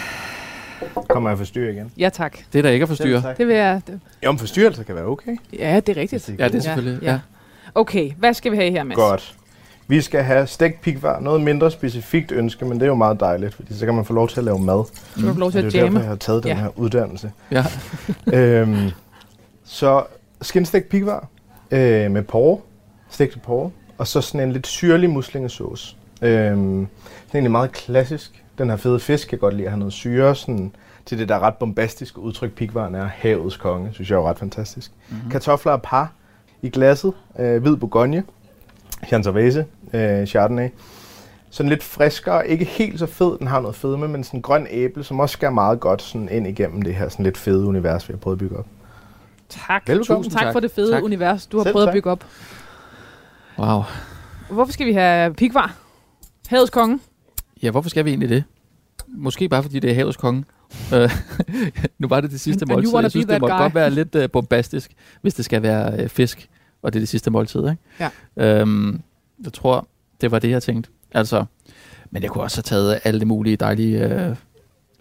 [SPEAKER 5] Kommer jeg forstyrre igen?
[SPEAKER 3] ja, tak.
[SPEAKER 4] det er der ikke at forstyrre.
[SPEAKER 3] Det vil jeg... Det,
[SPEAKER 5] Jo, men forstyrrelse kan være okay.
[SPEAKER 3] ja, det er rigtigt.
[SPEAKER 4] Ja, det er selvfølgelig.
[SPEAKER 3] Ja. Okay, hvad skal vi have her, Mads?
[SPEAKER 5] Godt. Vi skal have stegt pikvar. Noget mindre specifikt ønske, men det er jo meget dejligt, fordi så kan man få lov til at lave mad.
[SPEAKER 3] Så du får lov
[SPEAKER 5] Og
[SPEAKER 3] til
[SPEAKER 5] det
[SPEAKER 3] at
[SPEAKER 5] er jo derfor,
[SPEAKER 3] jamme.
[SPEAKER 5] jeg har taget den
[SPEAKER 3] Ja.
[SPEAKER 5] her uddannelse.
[SPEAKER 4] ja. [LAUGHS]
[SPEAKER 5] øhm, så skinstegt pikvar øh, med porre, stegte porre, og så sådan en lidt syrlig muslingesauce. Øhm, det er egentlig meget klassisk. Den her fede fisk kan godt lide at have noget syre, sådan, til det der ret bombastiske udtryk, pikvaren er havets konge, synes jeg er ret fantastisk. Mm-hmm. Kartofler og par i glasset, øh, hvid bourgogne, Sangiovese, øh, Chardonnay. Sådan lidt friskere, ikke helt så fed, den har noget fedme, men sådan en grøn æble, som også skærer meget godt sådan ind igennem det her sådan lidt fede univers, vi har prøvet at bygge op.
[SPEAKER 3] Tak.
[SPEAKER 5] Velbekomme.
[SPEAKER 3] Tusind tak for det fede
[SPEAKER 4] Tak.
[SPEAKER 3] univers, du har
[SPEAKER 5] Selv
[SPEAKER 3] prøvet at
[SPEAKER 5] tak.
[SPEAKER 3] bygge op.
[SPEAKER 4] Wow.
[SPEAKER 3] Hvorfor skal vi have pikvar? Havets konge.
[SPEAKER 4] Ja, hvorfor skal vi egentlig det? Måske bare fordi det er havets konge. [LAUGHS] Øh, nu var det det sidste måltid. Jeg synes, det må godt være lidt uh, bombastisk, hvis det skal være uh, fisk, og det er det sidste måltid. Ikke?
[SPEAKER 3] Ja.
[SPEAKER 4] Øhm, jeg tror, det var det, jeg tænkte. Altså, men jeg kunne også have taget alle de mulige dejlige uh,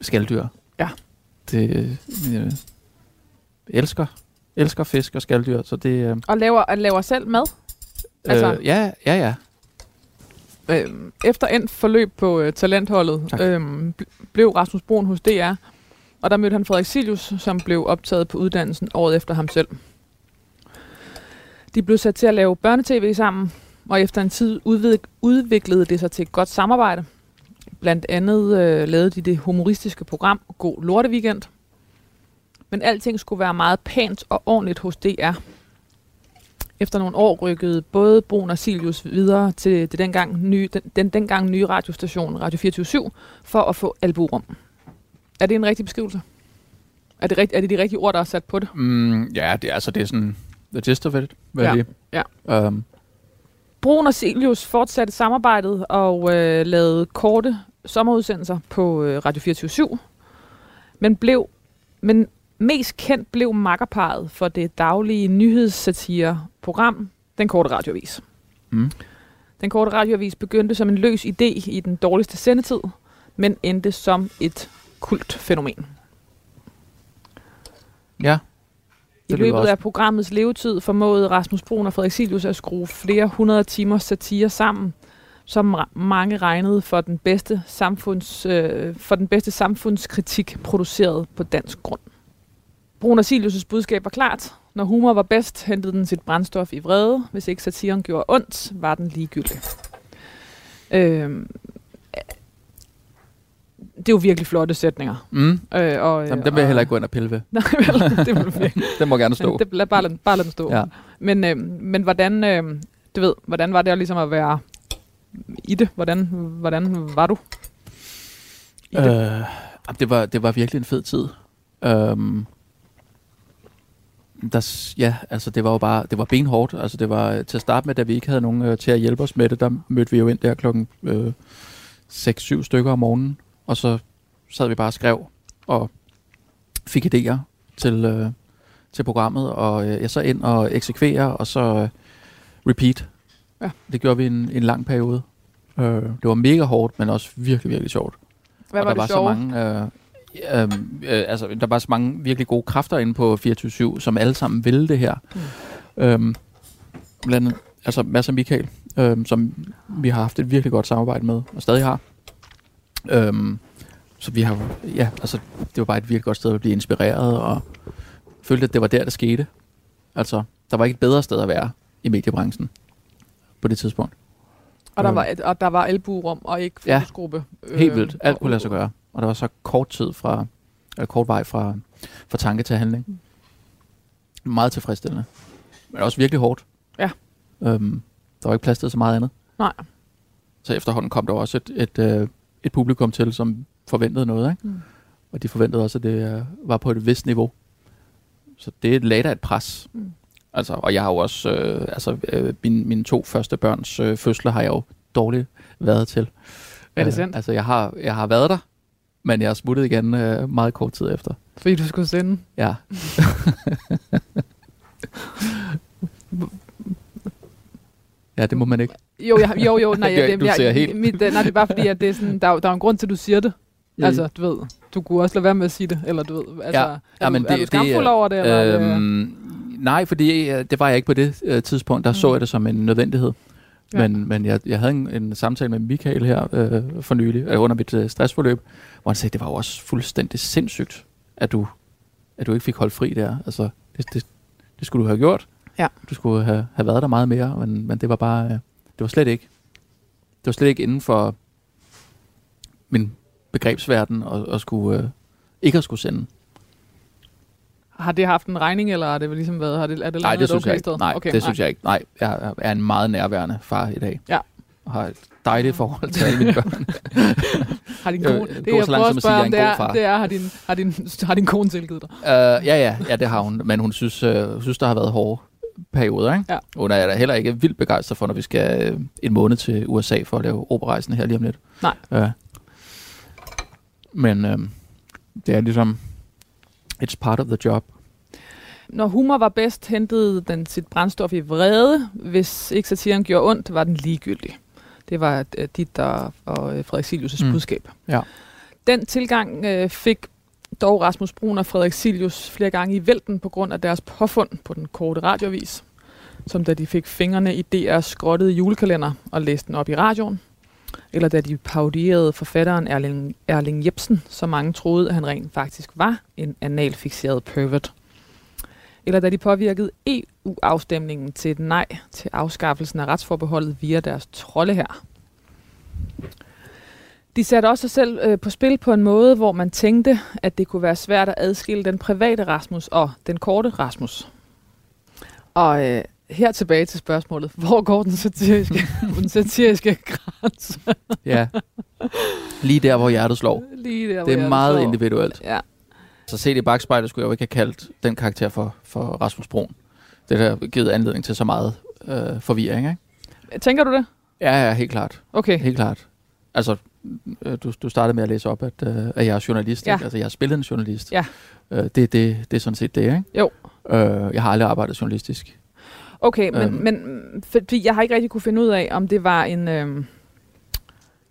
[SPEAKER 4] skalddyr.
[SPEAKER 3] Ja.
[SPEAKER 4] Det, uh, elsker, elsker fisk og skalddyr, så det... Uh,
[SPEAKER 3] Og laver, og laver selv mad. Altså-
[SPEAKER 4] øh, ja, ja, ja.
[SPEAKER 3] Øhm, efter endt forløb på øh, talentholdet,
[SPEAKER 4] Tak.
[SPEAKER 3] bl- blev Rasmus Brun hos DR, og der mødte han Frederik Silius, som blev optaget på uddannelsen året efter ham selv. De blev sat til at lave børnetv sammen, og efter en tid udvik- udviklede det sig til et godt samarbejde. Blandt andet øh, lavede de det humoristiske program God Lorte Weekend. Men alting skulle være meget pænt og ordentligt hos DR. Efter nogle år rykkede både Brun og Silius videre til det dengang nye, den, den dengang nye radiostation Radio 24 for at få alburum. Er det en rigtig beskrivelse? Er det, rigt, er det de rigtige ord, der er sat på det?
[SPEAKER 4] Mm, ja, det er, altså, det er sådan the gist of it. Jeg
[SPEAKER 3] Ja,
[SPEAKER 4] lige. Um,
[SPEAKER 3] Brun og Silius fortsatte samarbejdet og øh, lavede korte sommerudsendelser på øh, Radio 24 men blev men mest kendt blev makkerparet for det daglige nyhedssatire-program Den Korte Radioavis.
[SPEAKER 4] mm.
[SPEAKER 3] Den korte radioavis begyndte som en løs idé i den dårligste sendetid, men endte som et kultfænomen.
[SPEAKER 4] Ja.
[SPEAKER 3] I løbet
[SPEAKER 4] også-
[SPEAKER 3] af programmets levetid formåede Rasmus Brun og Frederik Silius at skrue flere hundrede timers satire sammen, som mange regnede for den bedste, samfunds, øh, for den bedste samfundskritik produceret på dansk grund. Brun og Silius' budskab var klart. Når humor var bedst, hentede den sit brændstof i vrede. Hvis ikke satiren gjorde ondt, var den ligegyldig. Øhm, det er jo virkelig flotte sætninger.
[SPEAKER 4] Mm.
[SPEAKER 3] Øh, og,
[SPEAKER 4] Jamen, dem vil jeg heller ikke gå ind og pille ved. [LAUGHS]
[SPEAKER 3] Nej, vel, det vil [LAUGHS] virkelig.
[SPEAKER 4] Den må gerne stå.
[SPEAKER 3] Det, lad, bare, lad, bare lad den stå.
[SPEAKER 4] Ja.
[SPEAKER 3] Men, øh, men hvordan, øh, du ved, hvordan var det ligesom at være i det? Hvordan, hvordan var du? I
[SPEAKER 4] Øh,
[SPEAKER 3] det?
[SPEAKER 4] jamen, det, var, det var virkelig en fed tid. Øhm, der, ja, altså det var jo bare, det var benhårdt. Altså det var øh, til at starte med, da vi ikke havde nogen øh, til at hjælpe os med det, der mødte vi jo ind der klokken øh, 6-7 stykker om morgenen, og så sad vi bare og skrev og fik idéer til, øh, til programmet, og øh, jeg så ind og eksekvere, og så øh, repeat.
[SPEAKER 3] Ja.
[SPEAKER 4] Det gjorde vi en, en lang periode. Øh, det var mega hårdt, men også virkelig, virkelig sjovt
[SPEAKER 3] Hvad
[SPEAKER 4] og
[SPEAKER 3] var
[SPEAKER 4] der
[SPEAKER 3] det
[SPEAKER 4] var
[SPEAKER 3] sjove?
[SPEAKER 4] så mange, øh, øh, øh, altså, der var så mange virkelig gode kræfter inde på 24-7, som alle sammen ville det her. Mm. Øhm, blandt andet, altså Mads og Michael, øhm, som vi har haft et virkelig godt samarbejde med, og stadig har. Øhm, så vi har, ja, altså, det var bare et virkelig godt sted at blive inspireret, og følte, at det var der, der skete. Altså, der var ikke et bedre sted at være i mediebranchen på det tidspunkt.
[SPEAKER 3] Og der
[SPEAKER 4] øh.
[SPEAKER 3] var, og der var albuerum og ikke
[SPEAKER 4] Ja.
[SPEAKER 3] fokusgruppe.
[SPEAKER 4] Helt
[SPEAKER 3] øh,
[SPEAKER 4] vildt. Alt
[SPEAKER 3] og-
[SPEAKER 4] kunne lade sig gøre. Og der var så kort tid fra, eller kort vej fra, fra tanke til handling. Meget tilfredsstillende. Men også virkelig hårdt.
[SPEAKER 3] Ja.
[SPEAKER 4] Øhm, der var ikke plads til så meget andet.
[SPEAKER 3] Nej.
[SPEAKER 4] Så efterhånden kom der også et, et, øh, et publikum til, som forventede noget. Ikke?
[SPEAKER 3] Mm.
[SPEAKER 4] Og de forventede også, at det øh, var på et vist niveau. Så det lagde der et pres.
[SPEAKER 3] Mm.
[SPEAKER 4] Altså, og jeg har jo også, øh, altså øh, min, mine to første børns øh, fødsler har jeg jo dårligt været til.
[SPEAKER 3] Er det
[SPEAKER 4] Øh,
[SPEAKER 3] sandt?
[SPEAKER 4] Altså, jeg har, jeg har været der, men jeg er smuttet igen øh, meget kort tid efter.
[SPEAKER 3] Fordi du skulle sende.
[SPEAKER 4] Ja. [LAUGHS] ja, det må man ikke.
[SPEAKER 3] Jo, jeg, jo, jo, nej, [LAUGHS] jeg,
[SPEAKER 4] Du
[SPEAKER 3] jeg,
[SPEAKER 4] ser
[SPEAKER 3] jeg,
[SPEAKER 4] helt-
[SPEAKER 3] Mit, øh, nej, det er bare fordi, at det er sådan, der, er der er en grund til, at du siger det.
[SPEAKER 4] Ja.
[SPEAKER 3] Altså, du ved, du kunne også lade være med at sige det, eller du ved, altså,
[SPEAKER 4] Ja.
[SPEAKER 3] er,
[SPEAKER 4] Ja,
[SPEAKER 3] du,
[SPEAKER 4] men
[SPEAKER 3] er
[SPEAKER 4] det-
[SPEAKER 3] du
[SPEAKER 4] det
[SPEAKER 3] skamfuld
[SPEAKER 4] er-
[SPEAKER 3] over det, eller er det,
[SPEAKER 4] Øhm, nej, fordi øh, det var jeg ikke på det øh, tidspunkt. Der mm. så
[SPEAKER 3] Mm.
[SPEAKER 4] jeg det som en nødvendighed.
[SPEAKER 3] Ja.
[SPEAKER 4] Men, men jeg, jeg havde en, en samtale med Michael her øh, for nylig, øh, under mit øh, stressforløb, hvor han sagde, det var jo også fuldstændig sindssygt, at du, at du ikke fik holdt fri der. Altså, det, det, det skulle du have gjort.
[SPEAKER 3] Ja.
[SPEAKER 4] Du skulle have, have været der meget mere, men, men det var bare, øh, det var slet ikke, det var slet ikke inden for min begrebsverden at, at skulle, øh, ikke at skulle sende.
[SPEAKER 3] Har det haft en regning, eller har det ligesom været, har det, er det
[SPEAKER 4] Nej, det
[SPEAKER 3] et
[SPEAKER 4] synes
[SPEAKER 3] okay
[SPEAKER 4] jeg ikke. Nej,
[SPEAKER 3] okay,
[SPEAKER 4] det synes jeg ikke. Nej, jeg er en meget nærværende far i dag.
[SPEAKER 3] Ja.
[SPEAKER 4] Og har et dejligt forhold til alle mine børn. [LAUGHS]
[SPEAKER 3] Har din
[SPEAKER 4] Øh,
[SPEAKER 3] kone, det
[SPEAKER 4] gå
[SPEAKER 3] jeg
[SPEAKER 4] så langt
[SPEAKER 3] prøver
[SPEAKER 4] som
[SPEAKER 3] at spørge
[SPEAKER 4] er
[SPEAKER 3] om,
[SPEAKER 4] en
[SPEAKER 3] det
[SPEAKER 4] god
[SPEAKER 3] er,
[SPEAKER 4] far.
[SPEAKER 3] det er, har din, har din, har din kone tilgivet dig?
[SPEAKER 4] Uh, ja, ja, ja, det har hun. Men hun synes, hun synes der har været hårde perioder. Ikke?
[SPEAKER 3] Ja.
[SPEAKER 4] Hun er da heller ikke vildt begejstret for, når vi skal uh, en måned til USA for at lave operarejsen her lige om lidt.
[SPEAKER 3] Nej.
[SPEAKER 4] Uh, men uh, det er ligesom, it's part of the job.
[SPEAKER 3] Når humor var bedst, hentede den sit brændstof i vrede. Hvis ikke satiren gjorde ondt, var den ligegyldig. Det var øh, dit der og øh, Frederik Silius'
[SPEAKER 4] mm.
[SPEAKER 3] budskab.
[SPEAKER 4] Ja.
[SPEAKER 3] Den tilgang øh, fik dog Rasmus Brun og Frederik Silius flere gange i vælten på grund af deres påfund på den korte radiovis, som da de fik fingrene i DR's skrottede julekalender og læste den op i radioen, eller da de parodierede forfatteren Erling, Erling Jebsen, så mange troede, at han rent faktisk var en analfixeret pervert. Eller da de påvirkede EU-afstemningen til et nej til afskaffelsen af retsforbeholdet via deres trolde her. De satte også sig selv øh, på spil på en måde, hvor man tænkte, at det kunne være svært at adskille den private Rasmus og den korte Rasmus. Og øh, her tilbage til spørgsmålet. Hvor går den satiriske, [LAUGHS] den satiriske grænse?
[SPEAKER 4] Ja. Lige der, hvor hjertet slår.
[SPEAKER 3] Lige der,
[SPEAKER 4] Det er meget
[SPEAKER 3] står.
[SPEAKER 4] individuelt.
[SPEAKER 3] Ja.
[SPEAKER 4] Så set i bagspejlet skulle jeg jo ikke have kaldt den karakter for, for Rasmus Brun. Det har givet anledning til så meget øh, forvirring, ikke?
[SPEAKER 3] Tænker du det?
[SPEAKER 4] Ja, ja, helt klart.
[SPEAKER 3] Okay.
[SPEAKER 4] Helt klart. Altså, øh, du, du startede med at læse op, at, øh, at jeg er journalist.
[SPEAKER 3] Ja.
[SPEAKER 4] Ikke? Altså, jeg har spillet en journalist.
[SPEAKER 3] Ja.
[SPEAKER 4] Øh, det, det, det er sådan set det, ikke?
[SPEAKER 3] Jo.
[SPEAKER 4] Øh, jeg har aldrig arbejdet journalistisk.
[SPEAKER 3] Okay, men,
[SPEAKER 4] Øhm.
[SPEAKER 3] men fordi jeg har ikke rigtig kunne finde ud af, om det var en øhm,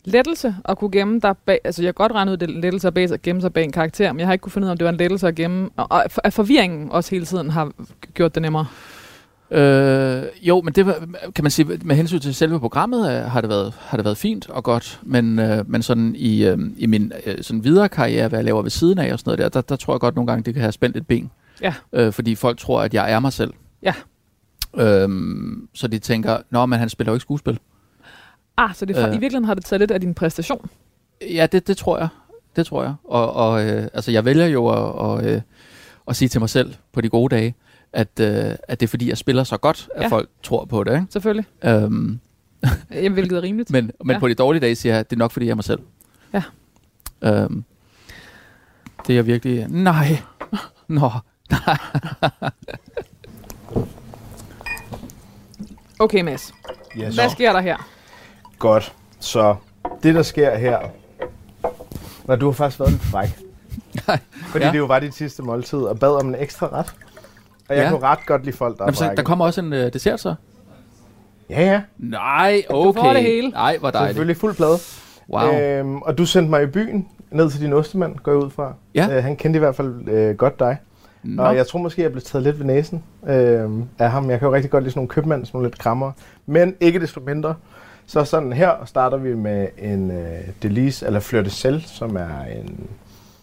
[SPEAKER 3] lettelse at kunne gemme dig bag, altså jeg kan godt regne ud, det er lettelse at bag, at gemme sig bag en karakter, men jeg har ikke kunne finde ud af, om det var en lettelse at gemme, og, og at forvirringen også hele tiden har gjort det nemmere.
[SPEAKER 4] Øh, jo, men det var, kan man sige, med hensyn til selve programmet, øh, har, det været, har det været fint og godt, men, øh, men sådan i, øh, i min øh, sådan videre karriere, hvad jeg laver ved siden af og sådan noget der, der, der tror jeg godt nogle gange, det kan have spændt et ben.
[SPEAKER 3] Ja.
[SPEAKER 4] Øh, fordi folk tror, at jeg er mig selv.
[SPEAKER 3] Ja.
[SPEAKER 4] Øhm, så de tænker, nå, men han spiller jo ikke skuespil.
[SPEAKER 3] Ah, så det, øh.
[SPEAKER 4] Øh.
[SPEAKER 3] i virkeligheden har det taget lidt af din præstation.
[SPEAKER 4] Ja, det, det tror jeg. Det tror jeg. Og, og øh, altså, jeg vælger jo at, og, øh, at sige til mig selv på de gode dage, at, øh, at det er fordi, jeg spiller så godt, at
[SPEAKER 3] Ja.
[SPEAKER 4] folk tror på det. Ikke?
[SPEAKER 3] Selvfølgelig.
[SPEAKER 4] Øhm,
[SPEAKER 3] Jamen, hvilket er rimeligt. [LAUGHS]
[SPEAKER 4] Men, men
[SPEAKER 3] Ja.
[SPEAKER 4] på de dårlige dage siger jeg, at det er nok, fordi jeg er mig selv.
[SPEAKER 3] Ja.
[SPEAKER 4] Øhm, det er virkelig... Nej. Nå. [LAUGHS]
[SPEAKER 3] Okay, Mads.
[SPEAKER 5] Yes.
[SPEAKER 3] Hvad sker der her?
[SPEAKER 5] Godt. Så det, der sker her... Nå, du har faktisk været lidt fræk.
[SPEAKER 4] Nej.
[SPEAKER 5] Fordi
[SPEAKER 4] Ja.
[SPEAKER 5] det jo var dit sidste måltid, og bad om en ekstra ret. Og jeg
[SPEAKER 4] Ja.
[SPEAKER 5] kunne ret godt lide folk, der er
[SPEAKER 4] Jamen, så, der kommer også en øh, dessert så?
[SPEAKER 5] Ja, ja.
[SPEAKER 4] Nej, okay.
[SPEAKER 3] får det hele.
[SPEAKER 4] Nej, hvor dejligt.
[SPEAKER 5] selvfølgelig fuld plade.
[SPEAKER 4] Wow.
[SPEAKER 5] Øhm, og du sendte mig i byen, ned til din ostemand, går jeg ud fra.
[SPEAKER 4] Ja.
[SPEAKER 5] Øh, han kendte i hvert fald øh, godt dig.
[SPEAKER 4] Nå.
[SPEAKER 5] Og jeg tror måske, jeg blev taget lidt ved næsen øh, af ham. Jeg kan jo rigtig godt lide sådan nogle købmænd, sådan nogle lidt krammer. Men ikke desto mindre. Så sådan her starter vi med en øh, delice, eller fleur de sel, som er en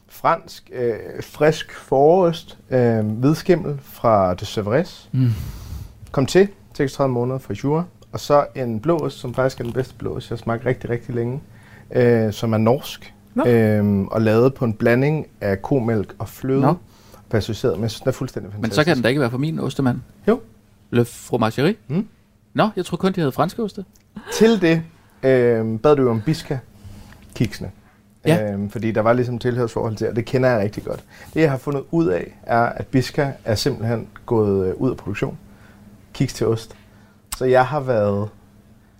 [SPEAKER 5] fransk, øh, frisk forost, øh, hvidskimmel fra de Sevres.
[SPEAKER 4] Mm.
[SPEAKER 5] Kom til, 36 måneder fra Jura. Og så en blå ost, som faktisk er den bedste blå ost, jeg har smagt rigtig, rigtig længe. Øh, som er norsk.
[SPEAKER 3] Nå.
[SPEAKER 5] Øh, og lavet på en blanding af komælk og fløde.
[SPEAKER 4] Nå.
[SPEAKER 5] Pasteuriseret, men jeg synes, den er fuldstændig
[SPEAKER 4] Men
[SPEAKER 5] fantastisk.
[SPEAKER 4] så kan den da ikke være for min ostemand.
[SPEAKER 5] Jo.
[SPEAKER 4] Le fromagerie?
[SPEAKER 5] Mm.
[SPEAKER 4] Nå, jeg tror kun, de havde franske oste.
[SPEAKER 5] Til det øh, bad du jo om biska kiksene.
[SPEAKER 4] Ja.
[SPEAKER 5] Øh, fordi der var ligesom tilhørsforhold til, og det kender jeg rigtig godt. Det jeg har fundet ud af, er, at biska er simpelthen gået øh, ud af produktion. Kiks til ost. Så jeg har været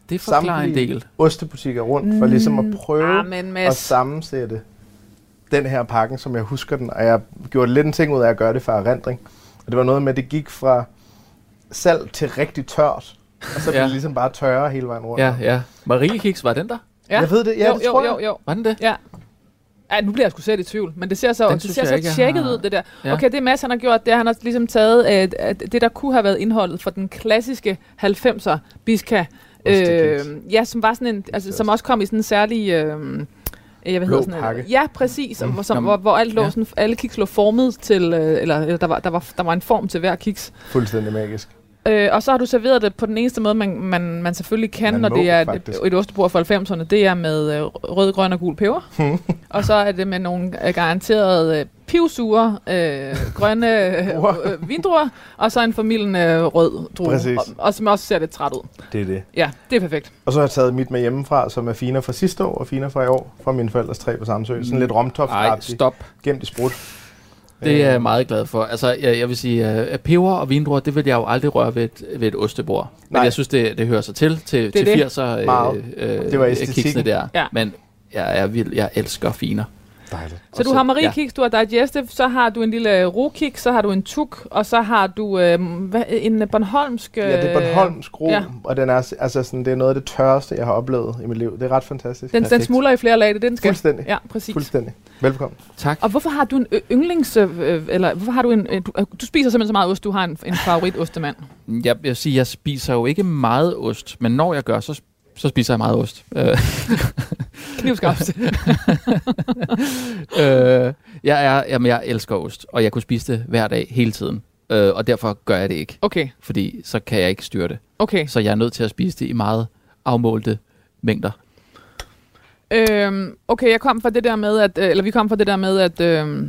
[SPEAKER 4] Det forklarer en del.
[SPEAKER 5] ostebutikker rundt for ligesom at prøve
[SPEAKER 3] Ah, men
[SPEAKER 5] at sammensætte den her pakken, som jeg husker den. Og jeg gjorde lidt en ting ud af at gøre det for erindring. Og det var noget med, at det gik fra salt til rigtig tørt. Og så blev
[SPEAKER 4] Ja.
[SPEAKER 5] det ligesom bare tørre hele vejen rundt.
[SPEAKER 4] Ja, ja. Marie Kiks, var den der?
[SPEAKER 3] Ja.
[SPEAKER 5] Jeg ved det, ja,
[SPEAKER 3] jo,
[SPEAKER 5] det
[SPEAKER 3] jo,
[SPEAKER 5] tror jeg.
[SPEAKER 3] jo, jo.
[SPEAKER 4] Var den det?
[SPEAKER 3] Ja. Ja, nu bliver jeg sgu selv i tvivl, men det ser så,
[SPEAKER 4] Den
[SPEAKER 3] det ser
[SPEAKER 4] jeg
[SPEAKER 3] så tjekket
[SPEAKER 4] har-
[SPEAKER 3] ud, det der.
[SPEAKER 4] Ja.
[SPEAKER 3] Okay, det Mads han har gjort, det er, at han har ligesom taget at, at det, der kunne have været indholdet for den klassiske 90'er Biska. Øh, ja, som var sådan en, altså, som også kom i sådan en særlig... Øh, jeg ved
[SPEAKER 5] Blå
[SPEAKER 3] sådan
[SPEAKER 5] pakke.
[SPEAKER 3] Ja, præcis. Mm. Som,
[SPEAKER 4] Nå,
[SPEAKER 3] hvor, hvor alt lå
[SPEAKER 4] ja.
[SPEAKER 3] sådan, alle kiks lå formet til, øh, eller, eller der, var, der, var, der var en form til hver kiks.
[SPEAKER 5] Fuldstændig magisk.
[SPEAKER 3] Øh, og så har du serveret det på den eneste måde, man, man, man selvfølgelig kan,
[SPEAKER 5] Man
[SPEAKER 3] når
[SPEAKER 5] må,
[SPEAKER 3] det er et,
[SPEAKER 5] faktisk.
[SPEAKER 3] et ostebord fra 90'erne. Det er med øh, rød, grøn og gul peber. [LAUGHS] og så er det med nogle øh, garanterede øh, pivsure, øh, grønne [LAUGHS] øh, øh, vindruer, og så en familien øh, rød drue.
[SPEAKER 5] Præcis.
[SPEAKER 3] Og, og som også ser lidt træt ud.
[SPEAKER 5] Det er det.
[SPEAKER 3] Ja, det er perfekt.
[SPEAKER 5] Og så har jeg taget mit med hjemmefra, som er finer fra sidste år og finer fra i år, fra mine forældres træ på Samsø. Sådan lidt romtoft
[SPEAKER 4] Nej, stop.
[SPEAKER 5] gemt i sprut.
[SPEAKER 4] Det er jeg
[SPEAKER 5] Øh,
[SPEAKER 4] meget glad for. Altså, jeg, jeg vil sige, at peber og vindruer, det vil jeg jo aldrig røre ved et, ved et ostebord. Men
[SPEAKER 5] Nej.
[SPEAKER 4] jeg synes, det, det hører sig til, til,
[SPEAKER 3] er
[SPEAKER 4] til
[SPEAKER 3] det.
[SPEAKER 4] 80'er
[SPEAKER 5] Meget.
[SPEAKER 4] øh,
[SPEAKER 5] Det var
[SPEAKER 4] øh,
[SPEAKER 5] æstetikken.
[SPEAKER 4] der.
[SPEAKER 3] Ja.
[SPEAKER 4] Men jeg er vild. Jeg elsker finer.
[SPEAKER 5] Dejligt.
[SPEAKER 3] Så du har Marie Kiks, du har Digestive, så har du en lille rokiks, så har du en tuk, og så har du øh, hvad, en Bornholmsk... Øh,
[SPEAKER 5] Ja, det er Bornholmsk ro,
[SPEAKER 3] ja.
[SPEAKER 5] ja. og den er, altså sådan, det er noget af det tørreste, jeg har oplevet i mit liv. Det er ret fantastisk.
[SPEAKER 3] Den, den smuldrer i flere lag, det er den skal.
[SPEAKER 5] Fuldstændig.
[SPEAKER 3] Ja, præcis.
[SPEAKER 5] Fuldstændig. Velkommen.
[SPEAKER 4] Tak.
[SPEAKER 3] Og hvorfor har du en yndlings... Øh, øh, eller hvorfor har du en... Øh, du, øh, du spiser simpelthen så meget ost, du har en, en favorit ostemand.
[SPEAKER 4] Jeg, jeg vil sige, jeg spiser jo ikke meget ost, men når jeg gør, så, så spiser jeg meget ost. [LAUGHS]
[SPEAKER 3] Knivskarpt. [LAUGHS]
[SPEAKER 4] øh, jeg, er, jamen, jeg elsker ost, og jeg kunne spise det hver dag, hele tiden. Øh, og derfor gør jeg det ikke,
[SPEAKER 3] okay,
[SPEAKER 4] fordi så kan jeg ikke styre det.
[SPEAKER 3] okay.
[SPEAKER 4] Så jeg er nødt til at spise det i meget afmålte mængder.
[SPEAKER 3] Øhm, okay, jeg kom fra det der med, at... Øh, eller vi kom fra det der med, at... Øh,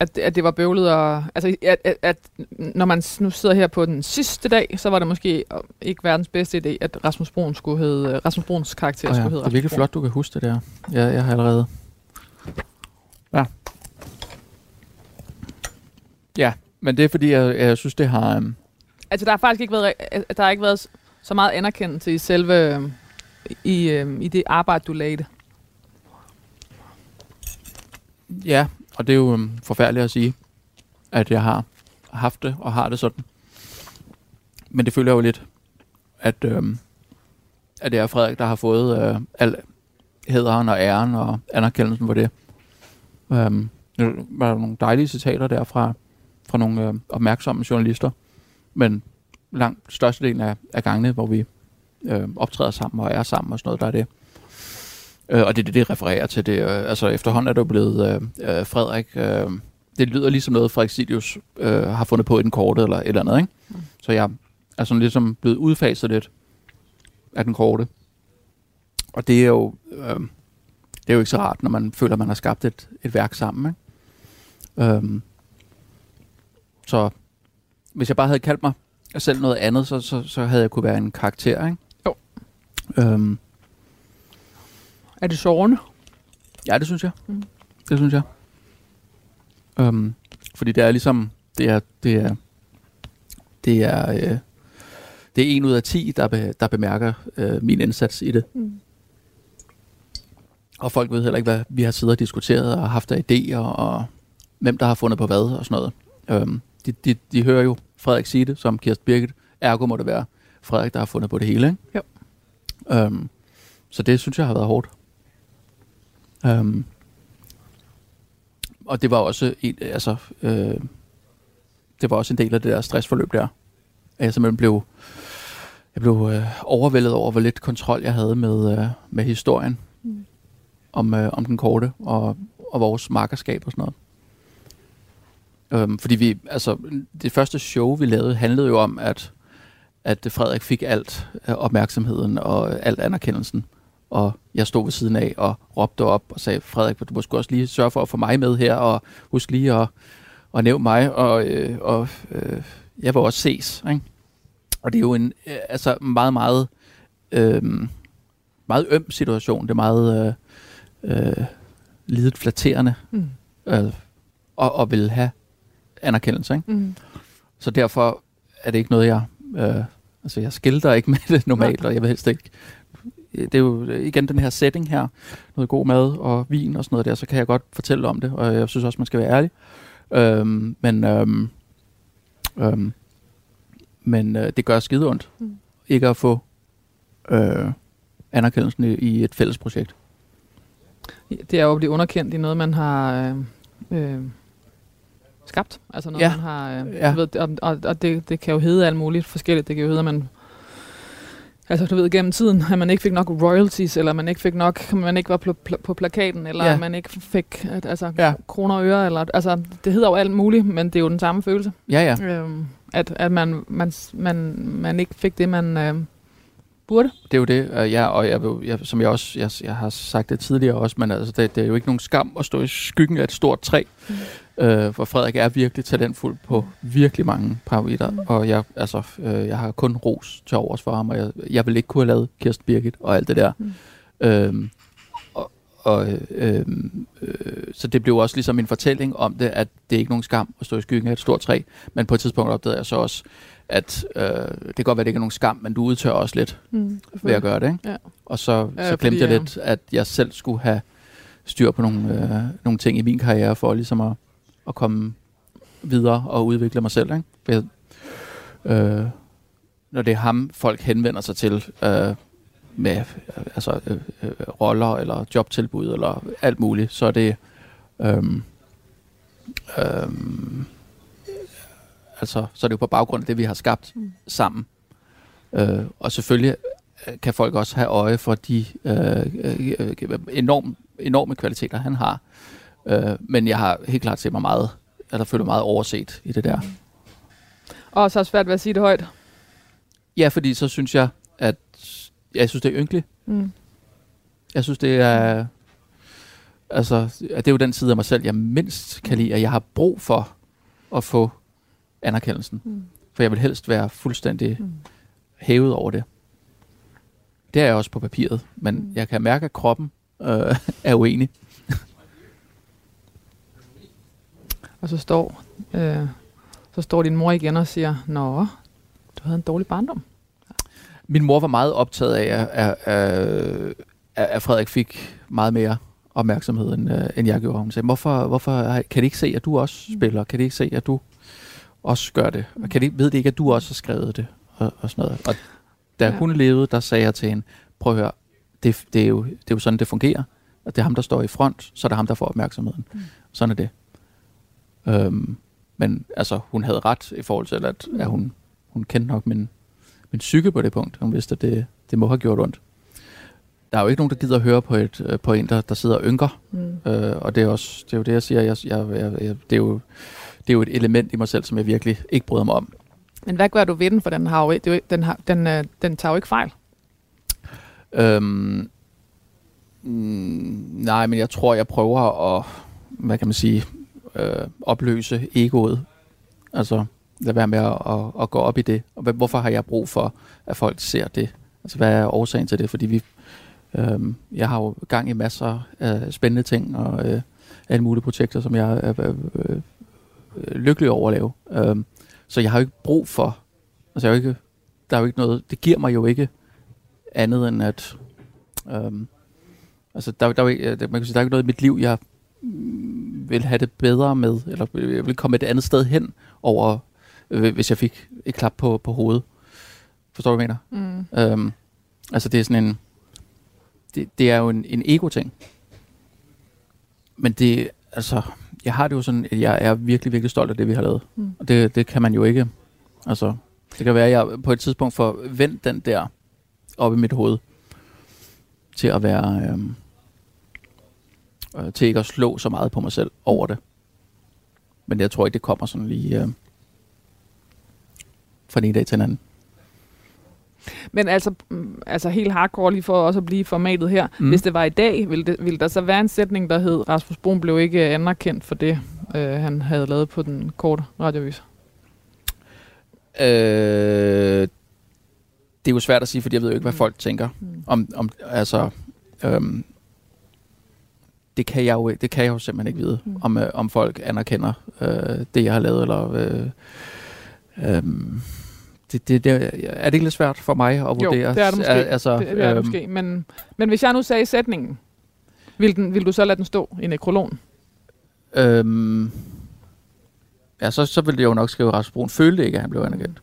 [SPEAKER 3] at, at det var bøvlet, og altså, at, at, at når man nu sidder her på den sidste dag, så var det måske øh, ikke verdens bedste idé, at Rasmus Brun skulle hedde, øh, Rasmus Bruns karakter
[SPEAKER 4] Oh, ja.
[SPEAKER 3] skulle
[SPEAKER 4] Det
[SPEAKER 3] hedde
[SPEAKER 4] er virkelig flot, du kan huske det der. Jeg, jeg har allerede... Ja. Ja, men det er fordi, jeg, jeg synes, det har... Um,
[SPEAKER 3] Altså, der har faktisk ikke været, re- der har ikke været så meget anerkendelse i selve øh, i, øh, i det arbejde, du lagde.
[SPEAKER 4] ja, og det er jo um, forfærdeligt at sige, at jeg har haft det og har det sådan. Men det føler jeg jo lidt, at, øhm, at det er Frederik, der har fået øh, al hederen og æren og anerkendelsen for det. Øhm, der var nogle dejlige citater der fra, fra nogle øh, opmærksomme journalister, men langt størstedelen af, af gangene, hvor vi øh, optræder sammen og er sammen og sådan noget, der er det. Øh, og det er det, det refererer til. Det, øh, altså efterhånden er det jo blevet øh, øh, Frederik. Øh, det lyder ligesom noget, Frederik Silius øh, har fundet på i den korte eller et eller andet. Ikke?
[SPEAKER 3] Mm.
[SPEAKER 4] Så jeg er sådan ligesom blevet udfaset lidt af den korte. Og det er jo, øh, det er jo ikke så rart, når man føler, at man har skabt et, et værk sammen. Ikke? Øhm, så hvis jeg bare havde kaldt mig selv noget andet, så, så, så havde jeg kunne være en karakter. Ikke?
[SPEAKER 3] Jo.
[SPEAKER 4] Øhm,
[SPEAKER 3] Er det sårende?
[SPEAKER 4] ja, det synes jeg.
[SPEAKER 3] Mm.
[SPEAKER 4] Det synes jeg. Øhm, fordi det er ligesom, det er, det er, det er, øh, det er en ud af ti, der, be, der bemærker øh, min indsats i det.
[SPEAKER 3] Mm.
[SPEAKER 4] Og folk ved heller ikke, hvad vi har siddet og diskuteret og haft af idéer, og hvem der har fundet på hvad og sådan noget. Øhm, de, de, de hører jo Frederik sige det, som Kirsten Birgit. Ergo må det være Frederik, der har fundet på det hele. Ikke?
[SPEAKER 3] Jo.
[SPEAKER 4] Øhm, så det synes jeg har været hårdt. Øhm, og det var også en, altså, øh, det var også en del af det der stressforløb der. At jeg simpelthen blev, jeg blev øh, overvældet over, hvor lidt kontrol jeg havde med, øh, med historien
[SPEAKER 3] Mm.
[SPEAKER 4] om, øh, om den korte og, og vores markerskab og sådan noget. Øhm, fordi vi, altså, det første show, vi lavede, handlede jo om, at, at Frederik fik alt øh, opmærksomheden og alt anerkendelsen. Og jeg stod ved siden af og råbte op og sagde, Frederik, du må også lige sørge for at få mig med her, og husk lige at, at nævne mig, og, øh, og øh, jeg vil også ses. Ikke? Og det er jo en øh, altså meget, meget, øh, meget øm situation. Det er meget øh, øh, lidet flatterende
[SPEAKER 3] Mm.
[SPEAKER 4] øh, og, og vil have anerkendelse. Ikke?
[SPEAKER 3] Mm.
[SPEAKER 4] Så derfor er det ikke noget, jeg... Øh, altså, jeg skilter ikke med det normalt, og jeg vil helst ikke... Det er jo igen den her setting her, noget god mad og vin og sådan noget der, så kan jeg godt fortælle om det, og jeg synes også, man skal være ærlig. Øhm, men øhm, øhm, men øh, det gør skide ondt,
[SPEAKER 3] Mm.
[SPEAKER 4] ikke at få øh, anerkendelsen i, i et fælles projekt.
[SPEAKER 3] Det er jo at blive underkendt i noget, man har øh, øh, skabt. Altså noget,
[SPEAKER 4] Ja.
[SPEAKER 3] man har... Øh,
[SPEAKER 4] Ja.
[SPEAKER 3] ja. ved, og og, og det, det kan jo hedde alt muligt forskelligt. Det kan jo hedde, at man... Altså, du ved, gennem tiden, at man ikke fik nok royalties, eller man ikke fik nok, man ikke var pl- pl- på plakaten, eller
[SPEAKER 4] Ja.
[SPEAKER 3] man ikke fik altså,
[SPEAKER 4] Ja.
[SPEAKER 3] kroner og øre, eller, altså, det hedder jo alt muligt, men det er jo den samme følelse.
[SPEAKER 4] Ja, ja.
[SPEAKER 3] Øhm, at at man, man, man, man ikke fik det, man øh, burde.
[SPEAKER 4] Det er jo det, øh, ja, og jeg, jeg, som jeg også jeg, jeg har sagt det tidligere også, men altså, det, det er jo ikke nogen skam at stå i skyggen af et stort træ,
[SPEAKER 3] Mm.
[SPEAKER 4] Øh, for Frederik er virkelig talentfuld på virkelig mange parametre,
[SPEAKER 3] Mm.
[SPEAKER 4] og jeg, altså, øh, jeg har kun ros til overs for ham, og jeg, jeg vil ikke kunne have lavet Kirsten Birgit og alt det der.
[SPEAKER 3] Mm.
[SPEAKER 4] Øhm, og, og, øh, øh, så det blev også ligesom en fortælling om det, at det er ikke nogen skam at stå i skyggen af et stort træ, men på et tidspunkt opdagede jeg så også, at øh, det kan godt være, det ikke er nogen skam, men du udtør også lidt
[SPEAKER 3] Mm.
[SPEAKER 4] ved at gøre det. Ikke?
[SPEAKER 3] Ja.
[SPEAKER 4] Og så,
[SPEAKER 3] Ja,
[SPEAKER 4] så
[SPEAKER 3] fordi,
[SPEAKER 4] glemte jeg
[SPEAKER 3] ja.
[SPEAKER 4] lidt, at jeg selv skulle have styr på nogle, øh, nogle ting i min karriere, for ligesom at, at komme videre og udvikle mig selv. Ikke? Jeg, øh, når det er ham, folk henvender sig til øh, med øh, altså, øh, øh, roller eller jobtilbud eller alt muligt, så er det øh, øh, altså, så er det jo på baggrund af det, vi har skabt
[SPEAKER 3] Mm.
[SPEAKER 4] sammen. Øh, og selvfølgelig øh, kan folk også have øje for de øh, øh, øh, enorm, enorme kvaliteter, han har. Øh, men jeg har helt klart set mig meget, eller føler meget overset i det der.
[SPEAKER 3] Og så er det svært ved at sige det højt.
[SPEAKER 4] Ja, fordi så synes jeg, at jeg synes, det er ynkeligt.
[SPEAKER 3] Mm.
[SPEAKER 4] Jeg synes, det er... Altså, at det er jo den side af mig selv, jeg mindst kan lide, at jeg har brug for at få anerkendelsen.
[SPEAKER 3] Mm.
[SPEAKER 4] For jeg vil helst være fuldstændig
[SPEAKER 3] Mm.
[SPEAKER 4] hævet over det. Det er jeg også på papiret, men
[SPEAKER 3] Mm.
[SPEAKER 4] jeg kan mærke, at kroppen øh, [LAUGHS] er uenig.
[SPEAKER 3] Og så står, øh, så står din mor igen og siger, Nå, du havde en dårlig barndom.
[SPEAKER 4] Min mor var meget optaget af, at, at, at, Frederik fik meget mere opmærksomhed, end, øh, end jeg gjorde. Hun sagde, hvorfor, hvorfor kan de ikke se, at du også spiller? Kan de ikke se, at du også gør det? Og kan de, ved de ikke, at du også har skrevet det? Og, og sådan noget. Og da
[SPEAKER 3] ja.
[SPEAKER 4] hun levede, der sagde jeg til hende, prøv at høre, det, det, er jo, det er jo sådan, det fungerer. Og det er ham, der står i front, så er det ham, der får opmærksomheden.
[SPEAKER 3] Mm.
[SPEAKER 4] Sådan er det. Øhm, men altså, hun havde ret i forhold til, at, at hun, hun kendte nok min, min psyke på det punkt. Hun vidste, at det, det må have gjort ondt. Der er jo ikke nogen, der gider at høre på, et, øh, på en, der, der sidder og ynker.
[SPEAKER 3] Mm.
[SPEAKER 4] Øh, og det er, også, det er jo det, jeg siger. Jeg, jeg, jeg, jeg, det, er jo, det er jo et element i mig selv, som jeg virkelig ikke bryder mig om.
[SPEAKER 3] Men hvad gør du ved den, for den, har jo, det jo, ikke- den, har, den, øh, den tager jo ikke fejl.
[SPEAKER 4] Øhm, mm, nej, men jeg tror, jeg prøver at, hvad kan man sige, øh, opløse egoet. Altså, lad være med at, at, at gå op i det. Og hvorfor har jeg brug for, at folk ser det? Altså, hvad er årsagen til det? Fordi vi, øh, jeg har jo gang i masser af spændende ting og øh, alle mulige projekter, som jeg er øh, øh, lykkelig over at lave. Øh, så jeg har jo ikke brug for, altså jeg har jo ikke, der er jo ikke noget, det giver mig jo ikke andet end at, Øh, altså der, der, er jo ikke, øh, man kan sige, der er ikke noget i mit liv, jeg vil have det bedre med, eller jeg vil komme et andet sted hen over, øh, hvis jeg fik et klap på, på hovedet. Forstår du, hvad jeg mener?
[SPEAKER 3] Mm.
[SPEAKER 4] Øhm, altså det er sådan en, det, det er jo en, en ego-ting. Men det, altså, jeg har det jo sådan, at jeg er virkelig, virkelig stolt af det, vi har lavet.
[SPEAKER 3] Mm.
[SPEAKER 4] Og det, det kan man jo ikke, altså, det kan være, at jeg på et tidspunkt får vendt den der op i mit hoved, til at være, øhm, øh, til ikke at slå så meget på mig selv over det. Men jeg tror ikke, det kommer sådan lige øh, fra den ene dag til den anden.
[SPEAKER 3] Men altså, mm, altså helt hardcore lige for også at blive formatet her. Mm. Hvis det var i dag, ville, det, ville der så være en sætning, der hed, Rasmus Brun blev ikke anerkendt for det, øh, han havde lavet på den korte radiovis?
[SPEAKER 4] Øh, det er jo svært at sige, fordi jeg ved jo ikke, hvad
[SPEAKER 3] Mm.
[SPEAKER 4] folk tænker.
[SPEAKER 3] Mm.
[SPEAKER 4] Om, om altså, øhm, det kan jeg jo det kan jeg jo simpelthen ikke vide,
[SPEAKER 3] Mm.
[SPEAKER 4] om, øh, om folk anerkender øh, det, jeg har lavet, eller øh, øhm, det, det, det, er det ikke lidt svært for mig at
[SPEAKER 3] Jo,
[SPEAKER 4] vurdere?
[SPEAKER 3] det er det måske.
[SPEAKER 4] Al- Altså,
[SPEAKER 3] det, er det
[SPEAKER 4] øhm,
[SPEAKER 3] måske. Men, men hvis jeg nu sagde sætningen, vil, den, vil du så lade den stå i nekrologen?
[SPEAKER 4] Øhm, ja, så, så ville jeg jo nok skrive, at Rasmus Brun følte ikke, at han blev anerkendt.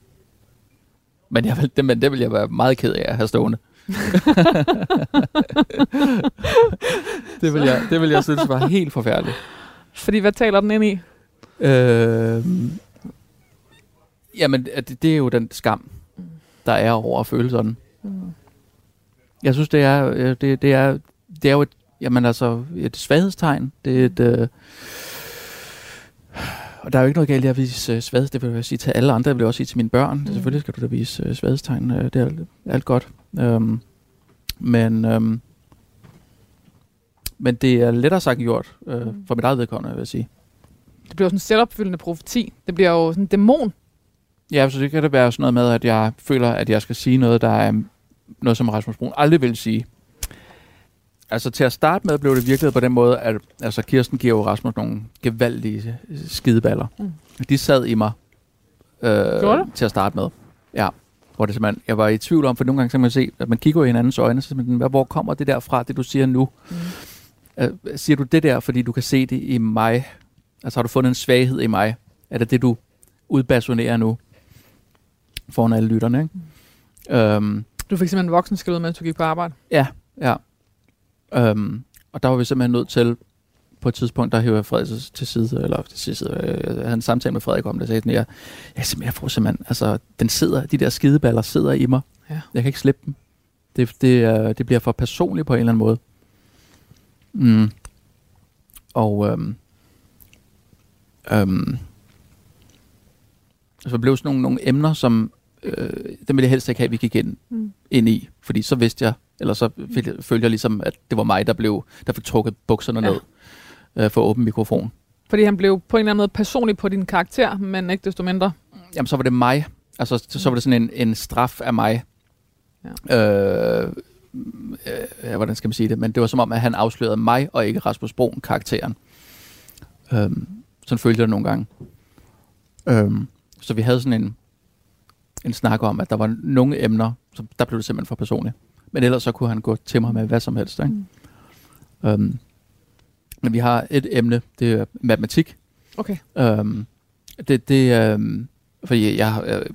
[SPEAKER 4] Men, jeg vil, det, men det vil jeg være meget ked af at have stående. [LAUGHS] det, vil jeg, det vil jeg synes var helt forfærdeligt.
[SPEAKER 3] Fordi hvad taler den ind i?
[SPEAKER 4] Øhm, jamen, det, det er jo den skam, der er over at føle sådan.
[SPEAKER 3] Mm.
[SPEAKER 4] Jeg synes, det er, øh, det, det er, det er jo et, jamen altså, et svaghedstegn. Det er et, øh, og der er jo ikke noget galt i at vise øh. Det vil jeg sige til alle andre. Det vil jeg også sige til mine børn. Mm. Selvfølgelig skal du da vise øh, svaghedstegn. Øh, det er alt, alt godt. Øhm, men, øhm, men det er lettere sagt gjort, øh,
[SPEAKER 3] Mm.
[SPEAKER 4] for mit eget vedkommende, vil jeg sige.
[SPEAKER 3] Det bliver jo sådan en selvopfyldende profeti. Det bliver jo sådan en dæmon.
[SPEAKER 4] Ja, så det kan det være sådan noget med, at jeg føler, at jeg skal sige noget, der er noget, som Rasmus Brun aldrig vil sige. Altså til at starte med blev det virkelig på den måde, at altså, Kirsten giver jo Rasmus nogle gevaldige skideballer.
[SPEAKER 3] Mm.
[SPEAKER 4] De sad i mig øh, til at starte med. Ja, hvor det simpelthen, jeg var i tvivl om, for nogle gange kan man se, at man kigger i hinandens øjne, så hvad- hvor kommer det der fra, det du siger nu?
[SPEAKER 3] Mm.
[SPEAKER 4] Øh, siger du det der, fordi du kan se det i mig? Altså har du fundet en svaghed i mig? Er det det, du udbasunerer nu foran alle lytterne? Ikke? Mm. Øhm,
[SPEAKER 3] Du fik simpelthen voksen ud, mens du gik på arbejde.
[SPEAKER 4] ja, ja. Øhm, og der var vi simpelthen nødt til, på et tidspunkt, der hæver Frederik til side, eller til side, øh, jeg havde en samtale med Frederik om det, sagde sådan, jeg, jeg, jeg får simpelthen, altså, den sidder, de der skideballer sidder i mig.
[SPEAKER 3] Ja.
[SPEAKER 4] Jeg kan ikke slippe dem. Det, det, øh, det bliver for personligt på en eller anden måde. Mm. Og øhm, øhm, så blev sådan nogle, nogle emner, som øh, dem ville jeg helst ikke have, at vi gik ind,
[SPEAKER 3] Mm.
[SPEAKER 4] ind i, fordi så vidste jeg, eller så følte jeg ligesom, at det var mig, der blev, der fik trukket bukserne
[SPEAKER 3] ja.
[SPEAKER 4] ned øh, for åbne mikrofon.
[SPEAKER 3] Fordi han blev på en eller anden måde personlig på din karakter, men ikke desto mindre.
[SPEAKER 4] Jamen, så var det mig. Altså, så, så var det sådan en, en straf af mig. Ja. Øh, øh, hvordan skal man sige det? Men det var som om, at han afslørede mig, og ikke Rasmus Broen, karakteren. Øhm, sådan følte jeg det nogle gange. Øhm, så vi havde sådan en, en snak om, at der var nogle emner, så der blev det simpelthen for personligt. Men ellers så kunne han gå til mig med hvad som helst. Ikke?
[SPEAKER 3] Mm.
[SPEAKER 4] Øhm, men vi har et emne, det er matematik.
[SPEAKER 3] Okay.
[SPEAKER 4] Øhm, det, det øhm, fordi jeg øh,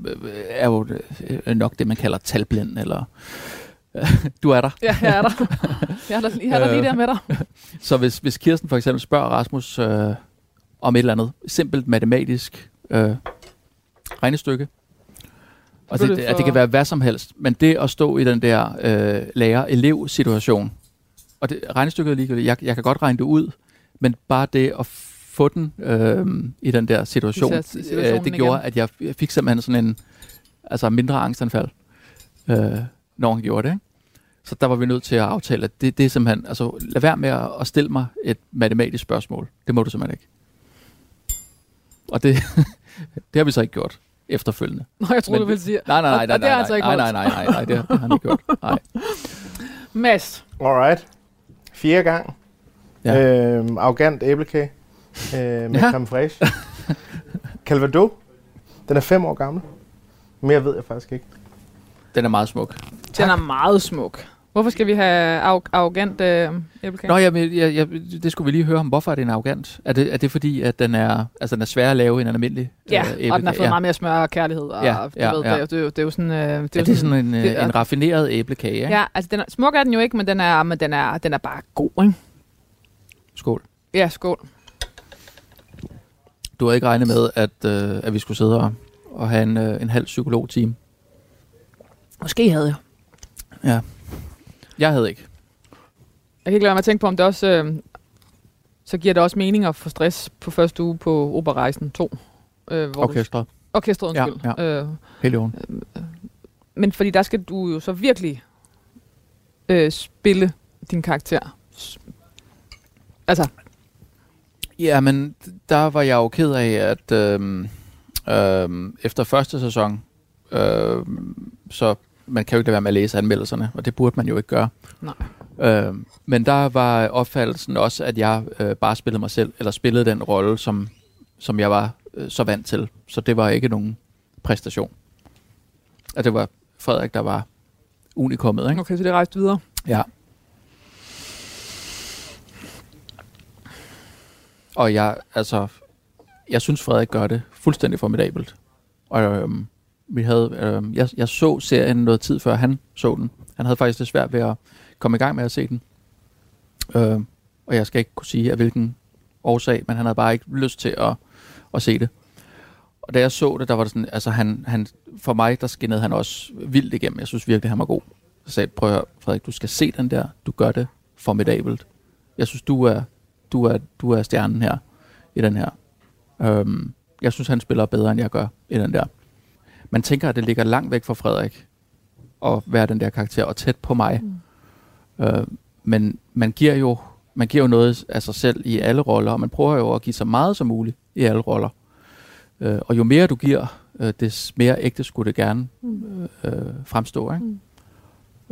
[SPEAKER 4] er jo øh, nok det, man kalder talblind, eller [LAUGHS] du er der.
[SPEAKER 3] Ja, jeg er der. Jeg er der, jeg er der lige der med dig. [LAUGHS]
[SPEAKER 4] Så hvis, hvis Kirsten for eksempel spørger Rasmus øh, om et eller andet simpelt matematisk øh, regnestykke, og det
[SPEAKER 3] det, for-
[SPEAKER 4] det kan være hvad som helst, men det at stå i den der øh, lærer-elev-situation, og det, regnestykket er ligegyldigt, jeg, jeg kan godt regne det ud, men bare det at få den øh, i den der situation, øh, det gjorde,
[SPEAKER 3] igen.
[SPEAKER 4] at jeg, jeg fik simpelthen sådan en altså mindre angstanfald, øh, når han gjorde det. Ikke? Så der var vi nødt til at aftale, at det, det er simpelthen, altså lad være med at, at stille mig et matematisk spørgsmål. Det må du simpelthen ikke. Og det, [LAUGHS] det har vi så ikke gjort efterfølgende.
[SPEAKER 3] Nå, jeg troede,
[SPEAKER 4] Men
[SPEAKER 3] du ville sige.
[SPEAKER 4] Nej, nej, nej, nej,
[SPEAKER 3] og det har
[SPEAKER 4] nej,
[SPEAKER 3] ikke
[SPEAKER 4] nej, nej,
[SPEAKER 3] holdt.
[SPEAKER 4] nej, nej, nej, det, det har han ikke gjort. Nej.
[SPEAKER 3] Mads.
[SPEAKER 5] Alright. Fjerde gang.
[SPEAKER 4] Ja.
[SPEAKER 5] Øhm, arrogant æblekage. Øh, med
[SPEAKER 4] Ja.
[SPEAKER 5] creme fraiche. [LAUGHS] Calvados. Den er fem år gammel. Mere ved jeg faktisk ikke.
[SPEAKER 4] Den er meget smuk.
[SPEAKER 3] Den er meget smuk. Hvorfor skal vi have arro- arrogant øh, æblekage?
[SPEAKER 4] Nå, jeg, jeg, jeg, det skulle vi lige høre om. Hvorfor er det en arrogant? Er det, er det fordi, at den er, altså, den er svær at lave end en almindelig
[SPEAKER 3] Ja,
[SPEAKER 4] øh,
[SPEAKER 3] og den har fået
[SPEAKER 4] ja.
[SPEAKER 3] meget mere smør og kærlighed. Og,
[SPEAKER 4] Ja,
[SPEAKER 3] du
[SPEAKER 4] ja,
[SPEAKER 3] ved,
[SPEAKER 4] ja.
[SPEAKER 3] Det, jo- det, det er jo sådan... Øh, det er,
[SPEAKER 4] Er det sådan en,
[SPEAKER 3] det
[SPEAKER 4] en raffineret æblekage? Ikke?
[SPEAKER 3] Ja, altså den er, smuk er den jo ikke, men den er, men den er, den er bare god, ikke?
[SPEAKER 4] Skål.
[SPEAKER 3] Ja, skål.
[SPEAKER 4] Du havde ikke regnet med, at, øh, at vi skulle sidde og, og have en, øh, en halv psykolog-team.
[SPEAKER 3] Måske havde jeg.
[SPEAKER 4] Ja. Jeg havde ikke.
[SPEAKER 3] Jeg kan ikke lade mig at tænke på, om det også... Øh, så giver det også mening at få stress på første uge på Operarejsen 2. Øh, hvor
[SPEAKER 4] Orkestret.
[SPEAKER 3] Du, orkestret,
[SPEAKER 4] Ja,
[SPEAKER 3] undskyld.
[SPEAKER 4] ja.
[SPEAKER 3] Øh,
[SPEAKER 4] Helt i orden.
[SPEAKER 3] men fordi der skal du jo så virkelig øh, spille din karakter. Altså,
[SPEAKER 4] Ja, men der var jeg jo ked af, at øhm, øhm, efter første sæson, øhm, så man kan jo ikke lade være med at læse anmeldelserne, og det burde man jo ikke gøre.
[SPEAKER 3] Nej.
[SPEAKER 4] Øhm, men der var opfattelsen også, at jeg øh, bare spillede mig selv, eller spillede den rolle, som, som jeg var øh, så vant til. Så det var ikke nogen præstation. At det var Frederik, der var unikummet, ikke?
[SPEAKER 3] okay, så det rejste videre.
[SPEAKER 4] Ja. Og jeg, altså, jeg synes Frederik gør det fuldstændig formidabelt. Og øhm, vi havde, øh, jeg, jeg så serien noget tid før han så den. Han havde faktisk det svært ved at komme i gang med at se den. Øh, og jeg skal ikke kunne sige af hvilken årsag, men han havde bare ikke lyst til at, at se det. Og da jeg så det, der var det sådan, altså han, han, for mig, der skinnede han også vildt igennem. Jeg synes virkelig, han var god. Så sagde, prøv at høre, Frederik, du skal se den der. Du gør det formidabelt. Jeg synes, du er, du er, du er stjernen her, i den her. Øhm, jeg synes, han spiller bedre, end jeg gør i den der. Man tænker, at det ligger langt væk fra Frederik, at være den der karakter, og tæt på mig. Mm. Øh, men man giver, jo, man giver jo noget af sig selv i alle roller, og man prøver jo at give så meget som muligt i alle roller. Øh, og jo mere du giver, øh, des mere ægte skulle det gerne øh, fremstå. Ikke? Mm.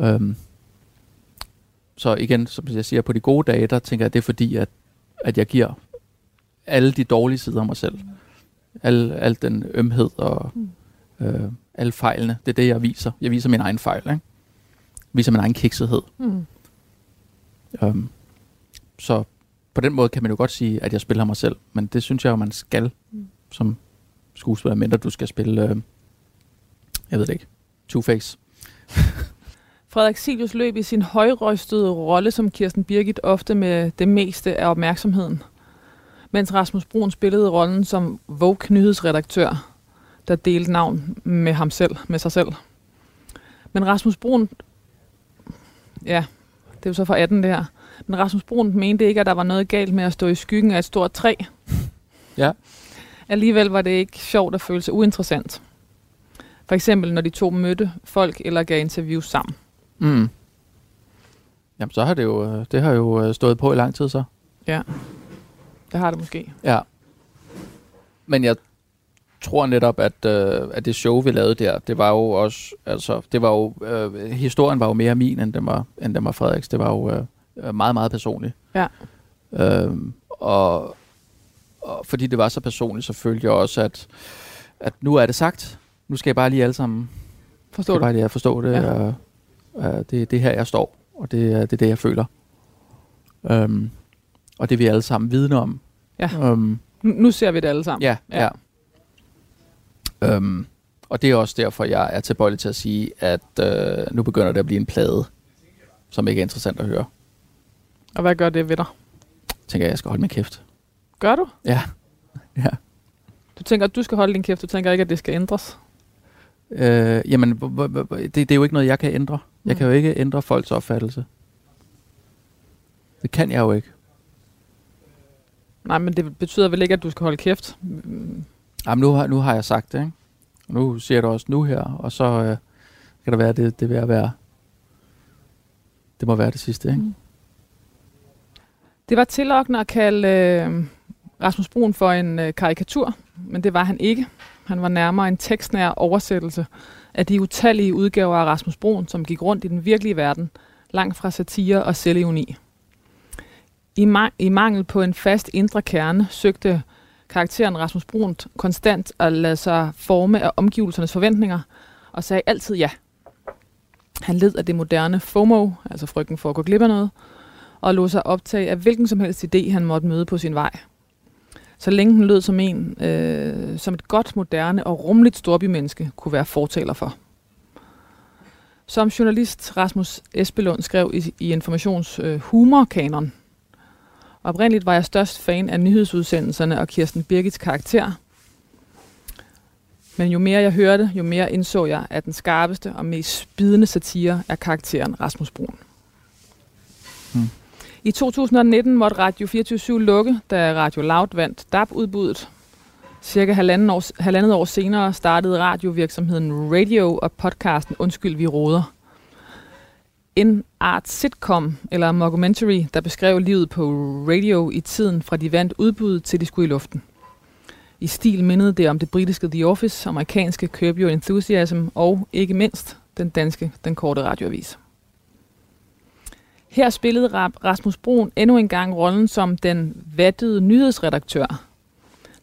[SPEAKER 4] Øhm, så igen, som jeg siger, på de gode dage, der tænker jeg, det er fordi, at, at jeg giver alle de dårlige sider af mig selv. Al, al den ømhed og øh, alle fejlene. Det er det, jeg viser. Jeg viser min egen fejl. Ikke? Jeg viser min egen kiksethed.
[SPEAKER 3] Mm.
[SPEAKER 4] Um, så på den måde kan man jo godt sige, at jeg spiller mig selv. Men det synes jeg jo, man skal som skuespiller, mindre du skal spille, øh, jeg ved det ikke, Two-Face. [LAUGHS]
[SPEAKER 3] Frederik Silius løb i sin højrøstede rolle som Kirsten Birgit ofte med det meste af opmærksomheden. Mens Rasmus Brun spillede rollen som Vogue nyhedsredaktør, der delte navn med ham selv, med sig selv. Men Rasmus Brun, ja, det er jo så fra 18 det her, men Rasmus Brun mente ikke, at der var noget galt med at stå i skyggen af et stort træ.
[SPEAKER 4] Ja.
[SPEAKER 3] Alligevel var det ikke sjovt at føle sig uinteressant. For eksempel, når de to mødte folk eller gav interviews sammen.
[SPEAKER 4] Mm. Jamen, så har det jo, det har jo øh, stået på i lang tid så.
[SPEAKER 3] Ja, det har det måske.
[SPEAKER 4] Ja. Men jeg tror netop, at, øh, at det show, vi lavede der, det var jo også, altså, det var jo, øh, historien var jo mere min, end den var, end den var Frederiks. Det var jo øh, meget, meget personligt.
[SPEAKER 3] Ja.
[SPEAKER 4] Øhm, og, og fordi det var så personligt, så følte jeg også, at, at nu er det sagt. Nu skal jeg bare lige alle sammen skal
[SPEAKER 3] du?
[SPEAKER 4] bare lige forstå det.
[SPEAKER 3] Ja.
[SPEAKER 4] Og, og det, det er her, jeg står, og det, er- det er det, jeg føler. Um, og det er vi alle sammen vidne om.
[SPEAKER 3] Ja.
[SPEAKER 4] Um,
[SPEAKER 3] Nu, nu ser vi det alle sammen.
[SPEAKER 4] ja,
[SPEAKER 3] Ja.
[SPEAKER 4] ja. Um, og det er også derfor, jeg er tilbøjelig til at sige, at øh, nu begynder det at blive en plade, som ikke er interessant at høre.
[SPEAKER 3] Og hvad gør det ved dig?
[SPEAKER 4] Tænker jeg, jeg skal holde min kæft.
[SPEAKER 3] Gør du?
[SPEAKER 4] Ja. [LAUGHS] ja.
[SPEAKER 3] Du tænker, at du skal holde din kæft. Du tænker ikke, at det skal ændres.
[SPEAKER 4] Øh, jamen, det, det er jo ikke noget, jeg kan ændre. Jeg
[SPEAKER 3] Mm.
[SPEAKER 4] kan jo ikke ændre folks opfattelse. Det kan jeg jo ikke.
[SPEAKER 3] Nej, men det betyder vel ikke, at du skal holde kæft.
[SPEAKER 4] Jamen, nu har, nu har jeg sagt det, ikke? Nu siger du det også nu her, og så øh, kan det være, det, det vil være... Det må være det sidste, ikke?
[SPEAKER 3] Mm. Det var tillokkende at kalde øh, Rasmus Brun for en øh, karikatur, men det var han ikke. Han var nærmere en tekstnær oversættelse af de utallige udgaver af Rasmus Brun, som gik rundt i den virkelige verden, langt fra satire og selvevni. I, ma- I mangel på en fast indre kerne søgte karakteren Rasmus Brun konstant at lade sig forme af omgivelsernes forventninger, og sagde altid ja. Han led af det moderne FOMO, altså frygten for at gå glip af noget, og lå sig optage af hvilken som helst idé, han måtte møde på sin vej. Så længe den lød som en, øh, som et godt, moderne og rummeligt storbymenneske kunne være fortaler for. Som journalist Rasmus Espelund skrev i, i Informations øh, humorkanon, Oprindeligt var jeg størst fan af nyhedsudsendelserne og Kirsten Birgits karakter. Men jo mere jeg hørte, jo mere indså jeg, at den skarpeste og mest spidende satire er karakteren Rasmus Brun. Hmm. I 2019 måtte Radio 24 lukke, da Radio Loud vandt DAB-udbuddet. Cirka halvandet år, halvandet år senere startede radiovirksomheden Radio og podcasten Undskyld, vi råder en art sitcom eller mockumentary, der beskrev livet på radio i tiden fra de vandt udbud til de skulle i luften. I stil mindede det om det britiske The Office, amerikanske Curb Your Enthusiasm og ikke mindst den danske Den Korte Radioavis. Her spillede Rasmus Brun endnu en gang rollen som den vattede nyhedsredaktør,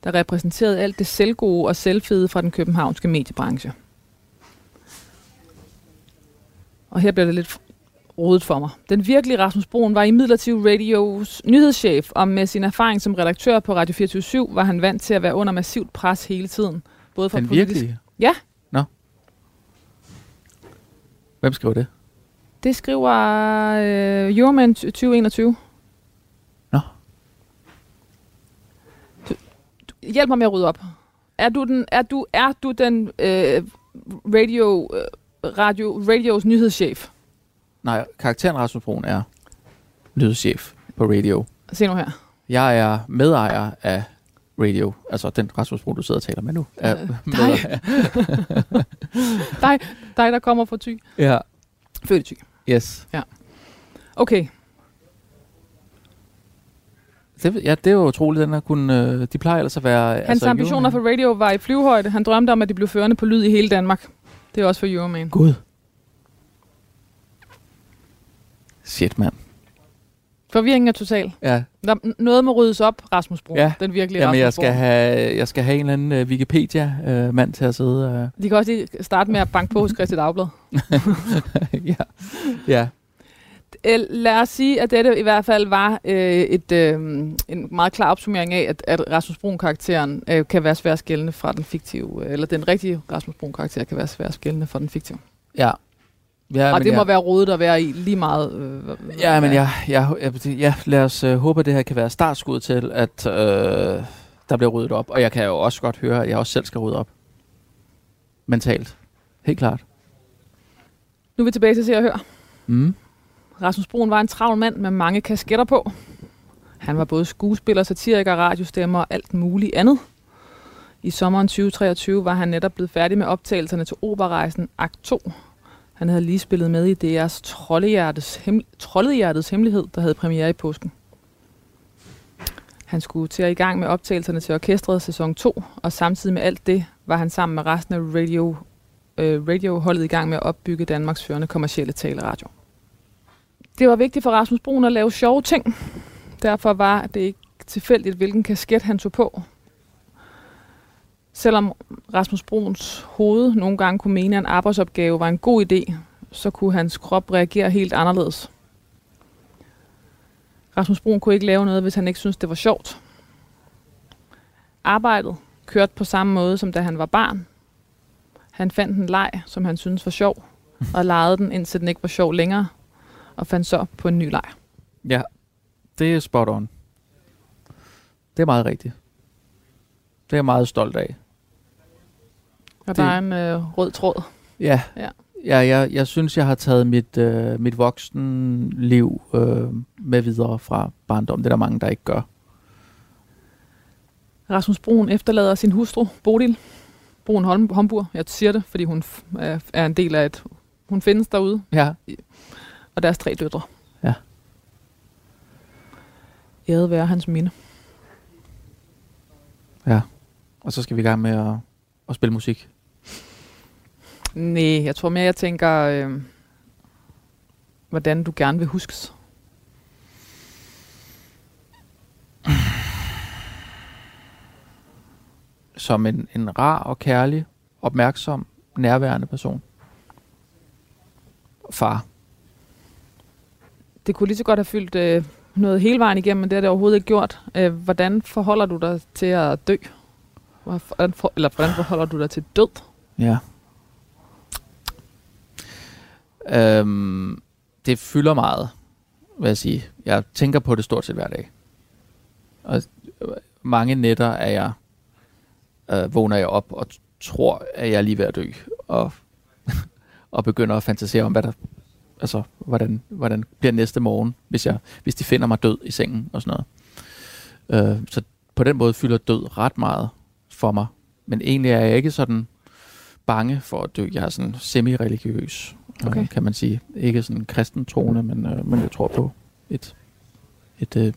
[SPEAKER 3] der repræsenterede alt det selvgode og selvfede fra den københavnske mediebranche. Og her bliver det lidt rodet for mig. Den virkelige Rasmus Broen var i midlertid radios nyhedschef, og med sin erfaring som redaktør på Radio 24 var han vant til at være under massivt pres hele tiden.
[SPEAKER 4] Både fra Den politisk... virkelige?
[SPEAKER 3] Ja.
[SPEAKER 4] Nå. Hvem skriver det?
[SPEAKER 3] Det skriver øh, Euroman 2021.
[SPEAKER 4] Nå.
[SPEAKER 3] Du, du, hjælp mig med at rydde op. Er du den, er du, er du den øh, radio, øh, radio, radios nyhedschef?
[SPEAKER 4] Nej, karakteren Rasmus Broen er lydchef på radio.
[SPEAKER 3] Se nu her.
[SPEAKER 4] Jeg er medejer af radio. Altså den Rasmus Broen, du sidder og taler med nu. Er
[SPEAKER 3] øh, dig. [LAUGHS] dig. Dig, der kommer fra Thy.
[SPEAKER 4] Ja.
[SPEAKER 3] Født i Thy.
[SPEAKER 4] Yes.
[SPEAKER 3] Ja. Okay.
[SPEAKER 4] Det, ja, det er jo utroligt, den her kunne, øh, de plejer ellers at være...
[SPEAKER 3] Hans altså, ambitioner for radio var i flyvehøjde. Han drømte om, at de blev førende på lyd i hele Danmark. Det er også for Euroman.
[SPEAKER 4] Gud. Shit, mand.
[SPEAKER 3] Forvirringen er total.
[SPEAKER 4] Ja.
[SPEAKER 3] Der, noget må ryddes op, Rasmus Brun.
[SPEAKER 4] Ja.
[SPEAKER 3] Den virkelige
[SPEAKER 4] Jamen,
[SPEAKER 3] Rasmus
[SPEAKER 4] jeg skal, have, jeg skal have en eller anden uh, Wikipedia-mand uh, til at sidde...
[SPEAKER 3] Uh. De kan også lige starte med at banke på hos [LAUGHS] Christi Dagblad. [LAUGHS]
[SPEAKER 4] ja. ja.
[SPEAKER 3] Lad os sige, at dette i hvert fald var øh, et, øh, en meget klar opsummering af, at, at Rasmus Brun-karakteren øh, kan være svært skældende fra den fiktive, eller den rigtige Rasmus Brun-karakter kan være svært skældende fra den fiktive.
[SPEAKER 4] Ja,
[SPEAKER 3] Ja, og det må jeg, være rodet at være i lige meget. Øh,
[SPEAKER 4] ja, men jeg, jeg, jeg, ja, lad os øh, håbe, at det her kan være startskud til, at øh, der bliver ryddet op. Og jeg kan jo også godt høre, at jeg også selv skal rydde op. Mentalt. Helt klart.
[SPEAKER 3] Nu er vi tilbage til at se og høre.
[SPEAKER 4] Mm.
[SPEAKER 3] Rasmus Brun var en travl mand med mange kasketter på. Han var både skuespiller, satiriker, radiostemmer og alt muligt andet. I sommeren 2023 var han netop blevet færdig med optagelserne til operarejsen Akt 2, han havde lige spillet med i DR's Troldehjertets, hem- Troldehjertets Hemmelighed, der havde premiere i påsken. Han skulle til at i gang med optagelserne til orkestret sæson 2, og samtidig med alt det var han sammen med resten af radio, øh, radioholdet i gang med at opbygge Danmarks førende kommercielle taleradio. Det var vigtigt for Rasmus Brun at lave sjove ting. Derfor var det ikke tilfældigt, hvilken kasket han tog på. Selvom Rasmus Bruns hoved nogle gange kunne mene, at en arbejdsopgave var en god idé, så kunne hans krop reagere helt anderledes. Rasmus Brun kunne ikke lave noget, hvis han ikke syntes, det var sjovt. Arbejdet kørte på samme måde, som da han var barn. Han fandt en leg, som han syntes var sjov, og legede den, indtil den ikke var sjov længere, og fandt så på en ny leg.
[SPEAKER 4] Ja, det er spot on. Det er meget rigtigt. Det er jeg meget stolt af.
[SPEAKER 3] Og det, der er en øh, rød tråd.
[SPEAKER 4] Ja. ja. Ja, jeg, jeg synes, jeg har taget mit, øh, mit voksenliv øh, med videre fra barndom. Det er der mange, der ikke gør.
[SPEAKER 3] Rasmus Brun efterlader sin hustru, Bodil. Brun Holm, Homburg. Jeg siger det, fordi hun er, en del af et... Hun findes derude.
[SPEAKER 4] Ja.
[SPEAKER 3] Og deres tre døtre.
[SPEAKER 4] Ja.
[SPEAKER 3] Æret være hans minde.
[SPEAKER 4] Ja. Og så skal vi i gang med at at spille musik?
[SPEAKER 3] Nej, jeg tror mere, jeg tænker, øh, hvordan du gerne vil huskes.
[SPEAKER 4] Som en, en rar og kærlig, opmærksom, nærværende person. Far.
[SPEAKER 3] Det kunne lige så godt have fyldt øh, noget hele vejen igennem, men det har det overhovedet ikke gjort. Øh, hvordan forholder du dig til at dø? Hvordan for, eller hvordan forholder du dig til død?
[SPEAKER 4] Ja. Øhm, det fylder meget, vil jeg sige. Jeg tænker på det stort set hver dag. Og mange nætter er jeg, øh, vågner jeg op og tror, at jeg er lige ved at dø. Og, [LAUGHS] og begynder at fantasere om, hvad der, altså, hvordan, hvordan bliver næste morgen, hvis, jeg, hvis de finder mig død i sengen og sådan noget. Øh, så på den måde fylder død ret meget for mig. Men egentlig er jeg ikke sådan bange for at dø. Jeg er sådan semi-religiøs,
[SPEAKER 3] Okay.
[SPEAKER 4] øh, kan man sige. Ikke sådan kristen troende, men, øh, men jeg tror på et, et øh,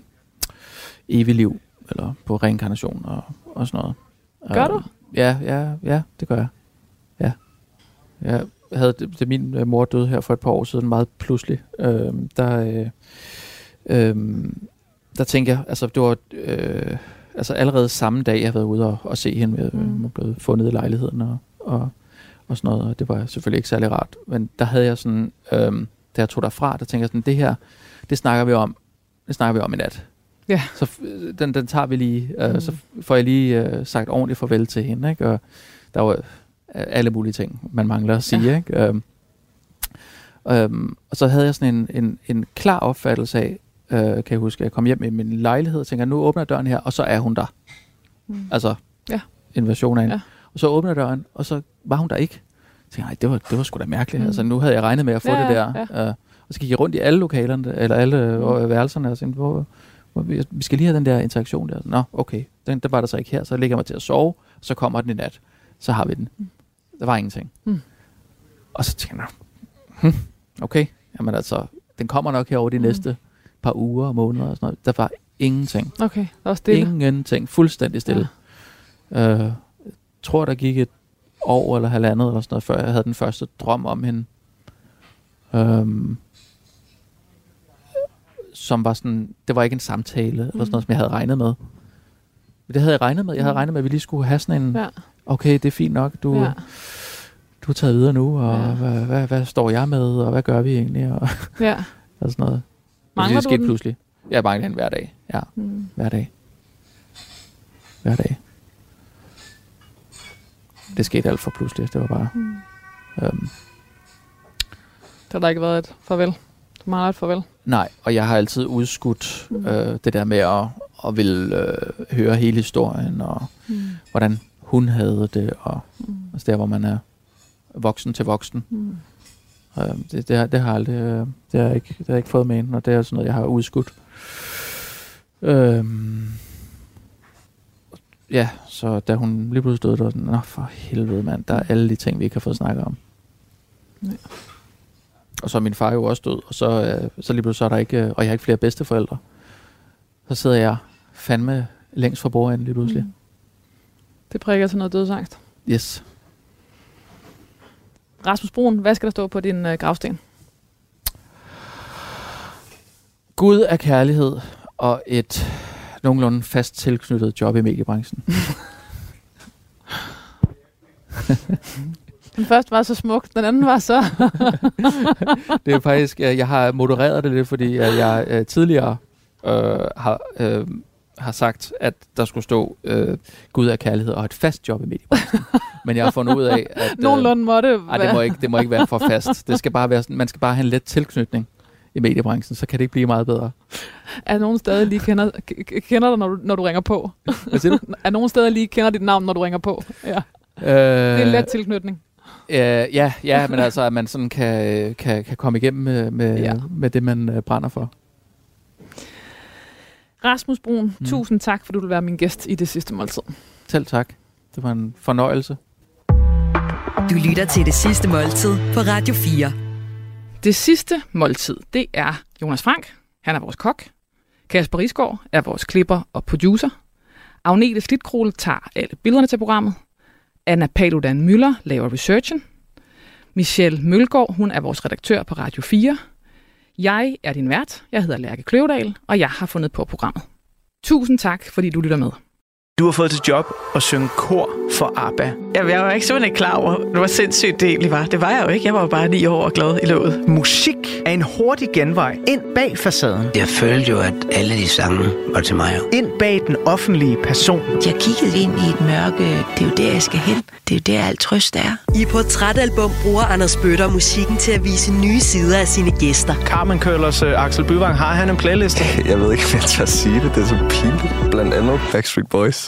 [SPEAKER 4] evigt liv, eller på reinkarnation og, og sådan noget.
[SPEAKER 3] Gør du?
[SPEAKER 4] Ja, ja, ja, det gør jeg. Ja. Jeg havde, det, det min øh, mor døde her for et par år siden, meget pludselig. Øh, der, øh, øh, der tænkte jeg, altså det var øh, altså allerede samme dag, jeg havde været ude og, og se hende, øh,
[SPEAKER 3] Mm.
[SPEAKER 4] hun blevet fundet i lejligheden og, og, og sådan noget, og det var selvfølgelig ikke særlig rart. Men der havde jeg sådan, øh, da jeg tog derfra, der tænkte jeg sådan, det her, det snakker vi om, det snakker vi om i nat.
[SPEAKER 3] Ja.
[SPEAKER 4] Så den, den tager vi lige, øh,
[SPEAKER 3] Mm.
[SPEAKER 4] så får jeg lige øh, sagt ordentligt farvel til hende, ikke? Og der var øh, alle mulige ting, man mangler at sige,
[SPEAKER 3] Ja.
[SPEAKER 4] ikke? Øhm, øhm, og så havde jeg sådan en, en, en klar opfattelse af, øh, kan jeg huske, at jeg kom hjem i min lejlighed og tænker, nu åbner jeg døren her, og så er hun der.
[SPEAKER 3] Mm.
[SPEAKER 4] Altså,
[SPEAKER 3] Ja.
[SPEAKER 4] en version af hende.
[SPEAKER 3] Ja.
[SPEAKER 4] Og så åbner døren, og så var hun der ikke. Jeg tænkte, nej, det var, det var sgu da mærkeligt.
[SPEAKER 3] Mm.
[SPEAKER 4] Altså, nu havde jeg regnet med at få
[SPEAKER 3] Ja,
[SPEAKER 4] det der.
[SPEAKER 3] ja.
[SPEAKER 4] Øh, og så gik jeg rundt i alle lokalerne, eller alle
[SPEAKER 3] Mm.
[SPEAKER 4] mm. værelserne, og tænkte, hvor, hvor, vi skal lige have den der interaktion der. Nå, okay, den, den var der så ikke her. Så lægger jeg mig til at sove, så kommer den i nat. Så har vi den.
[SPEAKER 3] Mm.
[SPEAKER 4] Der var ingenting.
[SPEAKER 3] Mm.
[SPEAKER 4] Og så tænkte jeg, hm, okay, jamen altså, den kommer nok her over de
[SPEAKER 3] Mm.
[SPEAKER 4] næste par uger og måneder og sådan noget. Der var ingenting.
[SPEAKER 3] Okay, der var stille.
[SPEAKER 4] Ingenting. Fuldstændig stille. Ja. Øh, tror, der gik et år eller halvandet eller sådan noget, før jeg havde den første drøm om hende. Øhm, som var sådan, det var ikke en samtale eller sådan noget, som jeg havde regnet med. Men det havde jeg regnet med. Jeg havde
[SPEAKER 3] Mm.
[SPEAKER 4] regnet med, at vi lige skulle have sådan en,
[SPEAKER 3] Ja,
[SPEAKER 4] okay, det er fint nok, du,
[SPEAKER 3] ja.
[SPEAKER 4] du er taget videre nu, og
[SPEAKER 3] Ja.
[SPEAKER 4] hvad, hvad, hvad, står jeg med, og hvad gør vi egentlig, og,
[SPEAKER 3] ja. [LAUGHS]
[SPEAKER 4] og sådan noget.
[SPEAKER 3] Mangler
[SPEAKER 4] det
[SPEAKER 3] du
[SPEAKER 4] skete
[SPEAKER 3] den?
[SPEAKER 4] pludselig. Jeg mangler hende hver dag. Ja,
[SPEAKER 3] Mm.
[SPEAKER 4] hver dag. Hver dag. Det skete alt for pludselig. Det var bare...
[SPEAKER 3] Mm.
[SPEAKER 4] Øhm,
[SPEAKER 3] Så har der ikke været et farvel. Du mangler et farvel.
[SPEAKER 4] nej, og jeg har altid udskudt
[SPEAKER 3] Mm.
[SPEAKER 4] øh, det der med at, at ville øh, høre hele historien, og
[SPEAKER 3] Mm.
[SPEAKER 4] hvordan hun havde det, og
[SPEAKER 3] Mm.
[SPEAKER 4] altså der, hvor man er voksen til voksen.
[SPEAKER 3] Mm.
[SPEAKER 4] Øh, det, det, har, det har aldrig, øh, det har jeg ikke, det har jeg ikke fået med ind, og det er sådan noget, jeg har udskudt. Øhm, ja, så da hun lige pludselig døde, der var sådan, nå for helvede mand, der er alle de ting, vi ikke har fået snakket om.
[SPEAKER 3] Ja.
[SPEAKER 4] Og så er min far jo også død, og så, øh, så lige pludselig så er der ikke, øh, og jeg har ikke flere bedsteforældre. Så sidder jeg fandme længst fra bordenden lige pludselig.
[SPEAKER 3] Mm. Det prikker til noget dødsangst.
[SPEAKER 4] Yes.
[SPEAKER 3] Rasmus Brun, hvad skal der stå på din øh, gravsten?
[SPEAKER 4] Gud er kærlighed, og et nogenlunde fast tilknyttet job i mediebranchen.
[SPEAKER 3] Den første var så smuk, den anden var så... [LAUGHS]
[SPEAKER 4] det er faktisk, jeg, jeg har modereret det lidt, fordi jeg, jeg øh, tidligere øh, har, øh, har sagt, at der skulle stå øh, Gud er kærlighed og et fast job i mediebranchen. Men jeg har fundet ud af, at øh,
[SPEAKER 3] Nogenlunde måtte
[SPEAKER 4] ej, det, må ikke, det må ikke være for fast. Det skal bare være sådan, man skal bare have en let tilknytning i mediebranchen, så kan det ikke blive meget bedre.
[SPEAKER 3] Er nogen stadig lige kender, kender dig, når du, når du ringer på?
[SPEAKER 4] Hvad siger du? [LAUGHS]
[SPEAKER 3] Er nogen stadig lige kender dit navn, når du ringer på? Ja,
[SPEAKER 4] Øh,
[SPEAKER 3] det er en let tilknytning.
[SPEAKER 4] Øh, ja, ja, men altså, at man sådan kan, kan, kan komme igennem med, med,
[SPEAKER 3] Ja.
[SPEAKER 4] med det, man øh, brænder for.
[SPEAKER 3] Rasmus Brun.
[SPEAKER 4] Mm.
[SPEAKER 3] tusind tak, for du vil være min gæst i det sidste måltid.
[SPEAKER 4] Selv tak. Det var en fornøjelse.
[SPEAKER 2] Du lytter til det sidste måltid på Radio 4.
[SPEAKER 3] Det sidste måltid, det er Jonas Frank. Han er vores kok. Kasper Risgaard er vores klipper og producer. Agnete Slitkrole tager alle billederne til programmet. Anna Paludan Møller laver researchen. Michelle Mølgaard, hun er vores redaktør på Radio 4. Jeg er din vært. Jeg hedder Lærke Kløvedal, og jeg har fundet på programmet. Tusind tak, fordi du lytter med.
[SPEAKER 1] Du har fået til job at synge kor for ABBA.
[SPEAKER 6] Jamen, jeg var ikke simpelthen klar over, det var sindssygt det egentlig var. Det var jeg jo ikke. Jeg var jo bare ni år og glad i låget.
[SPEAKER 1] Musik er en hurtig genvej ind bag facaden.
[SPEAKER 7] Jeg følte jo, at alle de sange var til mig.
[SPEAKER 1] Ind bag den offentlige person.
[SPEAKER 8] Jeg kiggede ind i et mørke. Det er jo der, jeg skal hen. Det er jo der, alt trøst er.
[SPEAKER 9] I Portrætalbum bruger Anders Bøtter musikken til at vise nye sider af sine gæster.
[SPEAKER 1] Carmen Køllers uh, Axel Byvang, har han en playlist? [LAUGHS]
[SPEAKER 10] Jeg ved ikke, om jeg tør sige det. Det er så pinligt. Blandt andet Backstreet Boys.